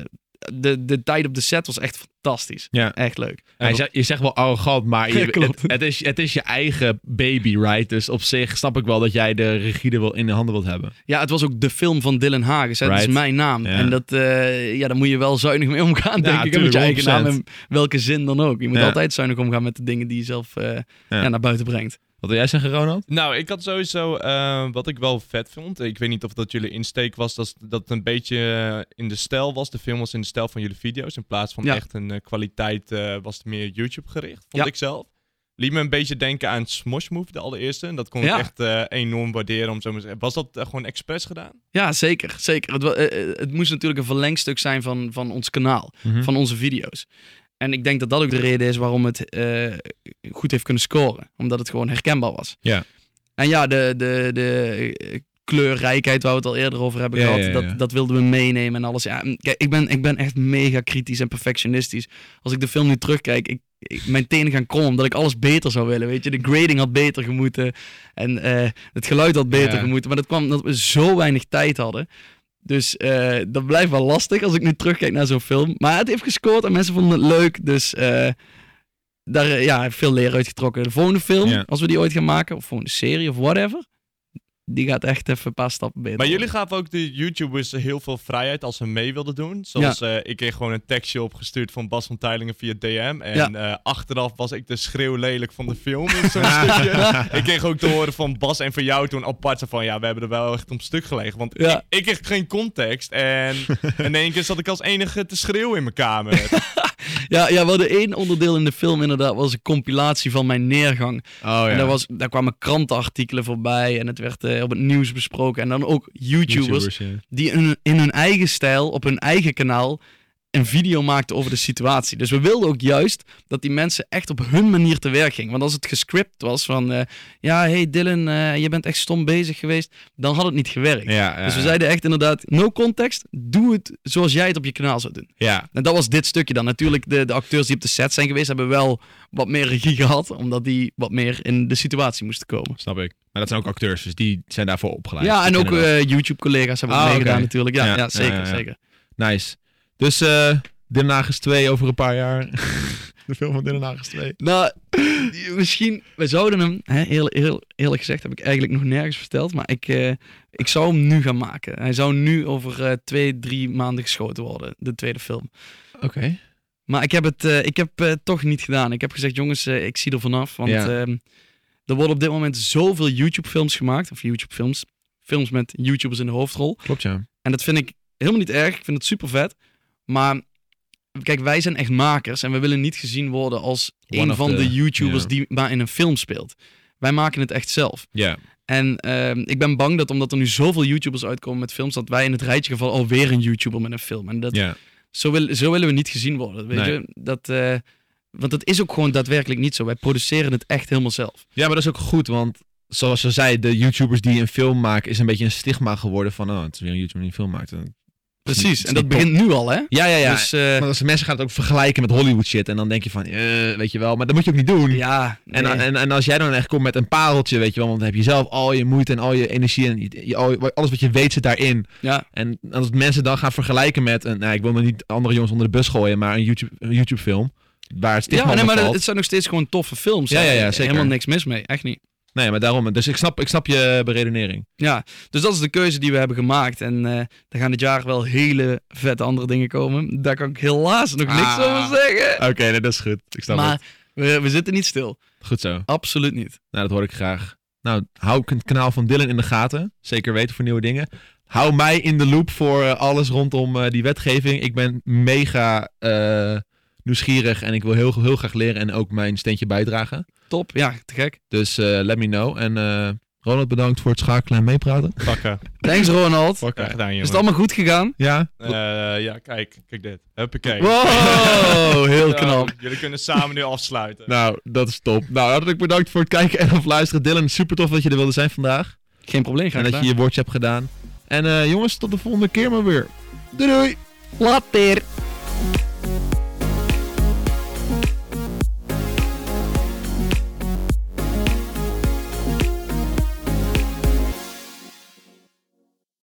Speaker 2: de, de tijd op de set was echt fantastisch.
Speaker 1: Ja.
Speaker 2: Echt leuk.
Speaker 1: Ja, je, zegt, je zegt wel arrogant, maar je,
Speaker 2: Ja, klopt.
Speaker 1: Het, het, is, het is je eigen baby, right? Dus op zich snap ik wel dat jij de regie wel in de handen wilt hebben.
Speaker 2: Ja, het was ook de film van Dylan Hagens. hè. Dat is
Speaker 1: Right.
Speaker 2: mijn naam.
Speaker 1: Ja.
Speaker 2: En dat, eh, ja, daar moet je wel zuinig mee omgaan, denk ik. Met je eigen naam
Speaker 1: 100%.
Speaker 2: in welke zin dan ook. Je moet
Speaker 1: Ja.
Speaker 2: altijd zuinig omgaan met de dingen die je zelf eh,
Speaker 1: Ja.
Speaker 2: ja, naar buiten brengt.
Speaker 1: Wat wil jij zeggen, Ronald?
Speaker 3: Nou, ik had sowieso, eh, wat ik wel vet vond, ik weet niet of dat jullie insteek was, dat, dat het een beetje eh, in de stijl was. De film was in de stijl van jullie video's. In plaats van
Speaker 2: Ja.
Speaker 3: echt een eh, kwaliteit was het meer YouTube gericht, vond
Speaker 2: Ja.
Speaker 3: ik zelf. Liet me een beetje denken aan Smosh Move, de allereerste. En dat kon
Speaker 2: Ja.
Speaker 3: ik echt enorm waarderen, om zo maar te zeggen. Was dat gewoon expres gedaan?
Speaker 2: Ja, zeker. zeker. Het, het moest natuurlijk een verlengstuk zijn van, van ons kanaal,
Speaker 1: Mhm.
Speaker 2: van onze video's. En ik denk dat dat ook de reden is waarom het eh, goed heeft kunnen scoren. Omdat het gewoon herkenbaar was.
Speaker 1: Ja.
Speaker 2: En ja, de, de, de kleurrijkheid waar we het al eerder over hebben
Speaker 1: Ja,
Speaker 2: gehad,
Speaker 1: ja, ja.
Speaker 2: Dat, dat wilden we meenemen en alles. Ja, kijk, ik ben, ik ben echt mega kritisch en perfectionistisch. Als ik de film nu terugkijk, ik, ik- mijn tenen gaan krommen omdat ik alles beter zou willen. Weet je, de grading had beter gemoeten en eh, het geluid had beter gemoeten. Maar dat kwam omdat we zo weinig tijd hadden. Dus eh, dat blijft wel lastig als ik nu terugkijk naar zo'n film. Maar het heeft gescoord en mensen vonden het leuk. Dus eh, daar ja, veel leer uitgetrokken. De volgende film,
Speaker 1: Ja.
Speaker 2: als we die ooit gaan maken, of volgende serie of whatever, die gaat echt even een paar stappen beter.
Speaker 3: Maar jullie gaven ook de YouTubers heel veel vrijheid als ze mee wilden doen. Zoals eh, ik kreeg gewoon een tekstje opgestuurd van Bas van Teilingen via DM. En eh, achteraf was ik de schreeuw lelijk van de film in zo'n stukje. Ik kreeg ook te horen van Bas en van jou toen apart zo van... Ja, we hebben er wel echt om stuk gelegen. Want
Speaker 2: Ja.
Speaker 3: ik, ik kreeg geen context. En in één keer zat ik als enige te schreeuwen in mijn kamer.
Speaker 2: Ja, ja, we hadden één onderdeel in de film inderdaad, was een compilatie van mijn neergang.
Speaker 1: Oh ja.
Speaker 2: En daar, was, daar kwamen krantenartikelen voorbij en het werd eh, op het nieuws besproken. En dan ook YouTubers,
Speaker 1: ja.
Speaker 2: die in, in hun eigen stijl, op hun eigen kanaal, een video maakte over de situatie. Dus we wilden ook juist dat die mensen echt op hun manier te werk gingen. Want als het gescript was van, eh, ja, hey Dylan, uh, je bent echt stom bezig geweest, dan had het niet gewerkt.
Speaker 1: Ja,
Speaker 2: dus we zeiden echt inderdaad, no context, doe het zoals jij het op je kanaal zou doen.
Speaker 1: Ja.
Speaker 2: En dat was dit stukje dan. Natuurlijk, de, de acteurs die op de set zijn geweest, hebben wel wat meer regie gehad, omdat die wat meer in de situatie moesten komen.
Speaker 1: Snap ik. Maar dat zijn ook acteurs, dus die zijn daarvoor opgeleid.
Speaker 2: Ja, en ook uh, YouTube-collega's hebben
Speaker 1: ah,
Speaker 2: meegedaan natuurlijk. Ja, ja, ja zeker,
Speaker 1: ja,
Speaker 2: zeker.
Speaker 1: Nice. Dus uh, Den Haag 2 over een paar jaar. de film van Den Haag 2.
Speaker 2: Nou, misschien, we zouden hem, hè, heel, heel, eerlijk gezegd heb ik eigenlijk nog nergens verteld, maar ik, uh, ik zou hem nu gaan maken. Hij zou nu over uh, twee, drie maanden geschoten worden, de tweede film.
Speaker 1: Oké. Okay.
Speaker 2: Maar ik heb het uh, ik heb, toch niet gedaan. Ik heb gezegd, jongens, ik zie er vanaf, want
Speaker 1: Ja.
Speaker 2: ehm, er worden op dit moment zoveel YouTube-films gemaakt, of YouTube-films, films met YouTubers in de hoofdrol.
Speaker 1: Klopt, ja.
Speaker 2: En dat vind ik helemaal niet erg. Ik vind het super vet. Maar kijk, wij zijn echt makers en we willen niet gezien worden als
Speaker 1: One
Speaker 2: een van
Speaker 1: the-
Speaker 2: de YouTubers die maar in een film speelt. Wij maken het echt zelf.
Speaker 1: Ja.
Speaker 2: En ehm, ik ben bang dat omdat er nu zoveel YouTubers uitkomen met films, dat wij in het rijtje gevallen alweer een YouTuber met een film. En dat, zo, wil, zo willen we niet gezien worden. Weet
Speaker 1: Nee.
Speaker 2: je? Dat, eh, want dat is ook gewoon daadwerkelijk niet zo. Wij produceren het echt helemaal zelf.
Speaker 1: ja, maar dat is ook goed, want zoals je zei, de YouTubers die een film maken, is een beetje een stigma geworden van, oh, het is weer een YouTuber die een film maakt. En-
Speaker 2: Precies. En dat begint nu al, hè?
Speaker 1: Ja, ja, ja.
Speaker 2: Dus, eh,
Speaker 1: maar als mensen gaan het ook vergelijken met Hollywood shit en dan denk je van, eh, weet je wel, maar dat moet je ook niet doen.
Speaker 2: ja.
Speaker 1: En,
Speaker 2: nee.
Speaker 1: en, en als jij dan echt komt met een pareltje, weet je wel, want dan heb je zelf al je moeite en al je energie en je- je- al je- alles wat je weet zit daarin.
Speaker 2: ja.
Speaker 1: En als mensen dan gaan vergelijken met, een, nou, ik wil me niet andere jongens onder de bus gooien, maar een YouTube, een YouTube film, waar het
Speaker 2: Ja, nee, maar
Speaker 1: valt.
Speaker 2: het zijn nog steeds gewoon toffe films.
Speaker 1: Ja, ja, ja, zeker.
Speaker 2: Helemaal niks mis mee, echt niet.
Speaker 1: Nee, maar daarom. Dus ik snap, ik snap je beredenering.
Speaker 2: Ja, dus dat is de keuze die we hebben gemaakt. En eh er gaan dit jaar wel hele vette andere dingen komen. Daar kan ik helaas nog niks
Speaker 1: Ah.
Speaker 2: over zeggen.
Speaker 1: Oké, nee, dat is goed. Ik snap
Speaker 2: maar
Speaker 1: het.
Speaker 2: we, we zitten niet stil.
Speaker 1: Goed zo.
Speaker 2: Absoluut niet.
Speaker 1: Nou, dat hoor ik graag. Nou, hou het kanaal van Dylan in de gaten. Zeker weten voor nieuwe dingen. Hou mij in de loop voor eh, alles rondom eh, die wetgeving. Ik ben mega nieuwsgierig en ik wil heel, heel graag leren en ook mijn steentje bijdragen.
Speaker 2: Top, ja, te gek.
Speaker 1: Dus eh, let me know. En eh, Ronald, bedankt voor het schakelen en meepraten.
Speaker 3: Pakken.
Speaker 2: Thanks Ronald.
Speaker 3: Graag gedaan, jongen.
Speaker 2: Is het allemaal goed gegaan?
Speaker 1: Ja?
Speaker 3: Eh, ja, kijk. Kijk dit. Huppakee.
Speaker 2: Wow, heel knap.
Speaker 3: jullie kunnen samen nu afsluiten.
Speaker 1: Nou, dat is top. Nou, hartelijk bedankt voor het kijken en of luisteren. Dylan, super tof dat je er wilde zijn vandaag.
Speaker 2: Geen probleem, graag
Speaker 1: en dat je
Speaker 2: gedaan.
Speaker 1: je woordje hebt gedaan. En eh, jongens, tot de volgende keer maar weer. Doei doei!
Speaker 2: Later.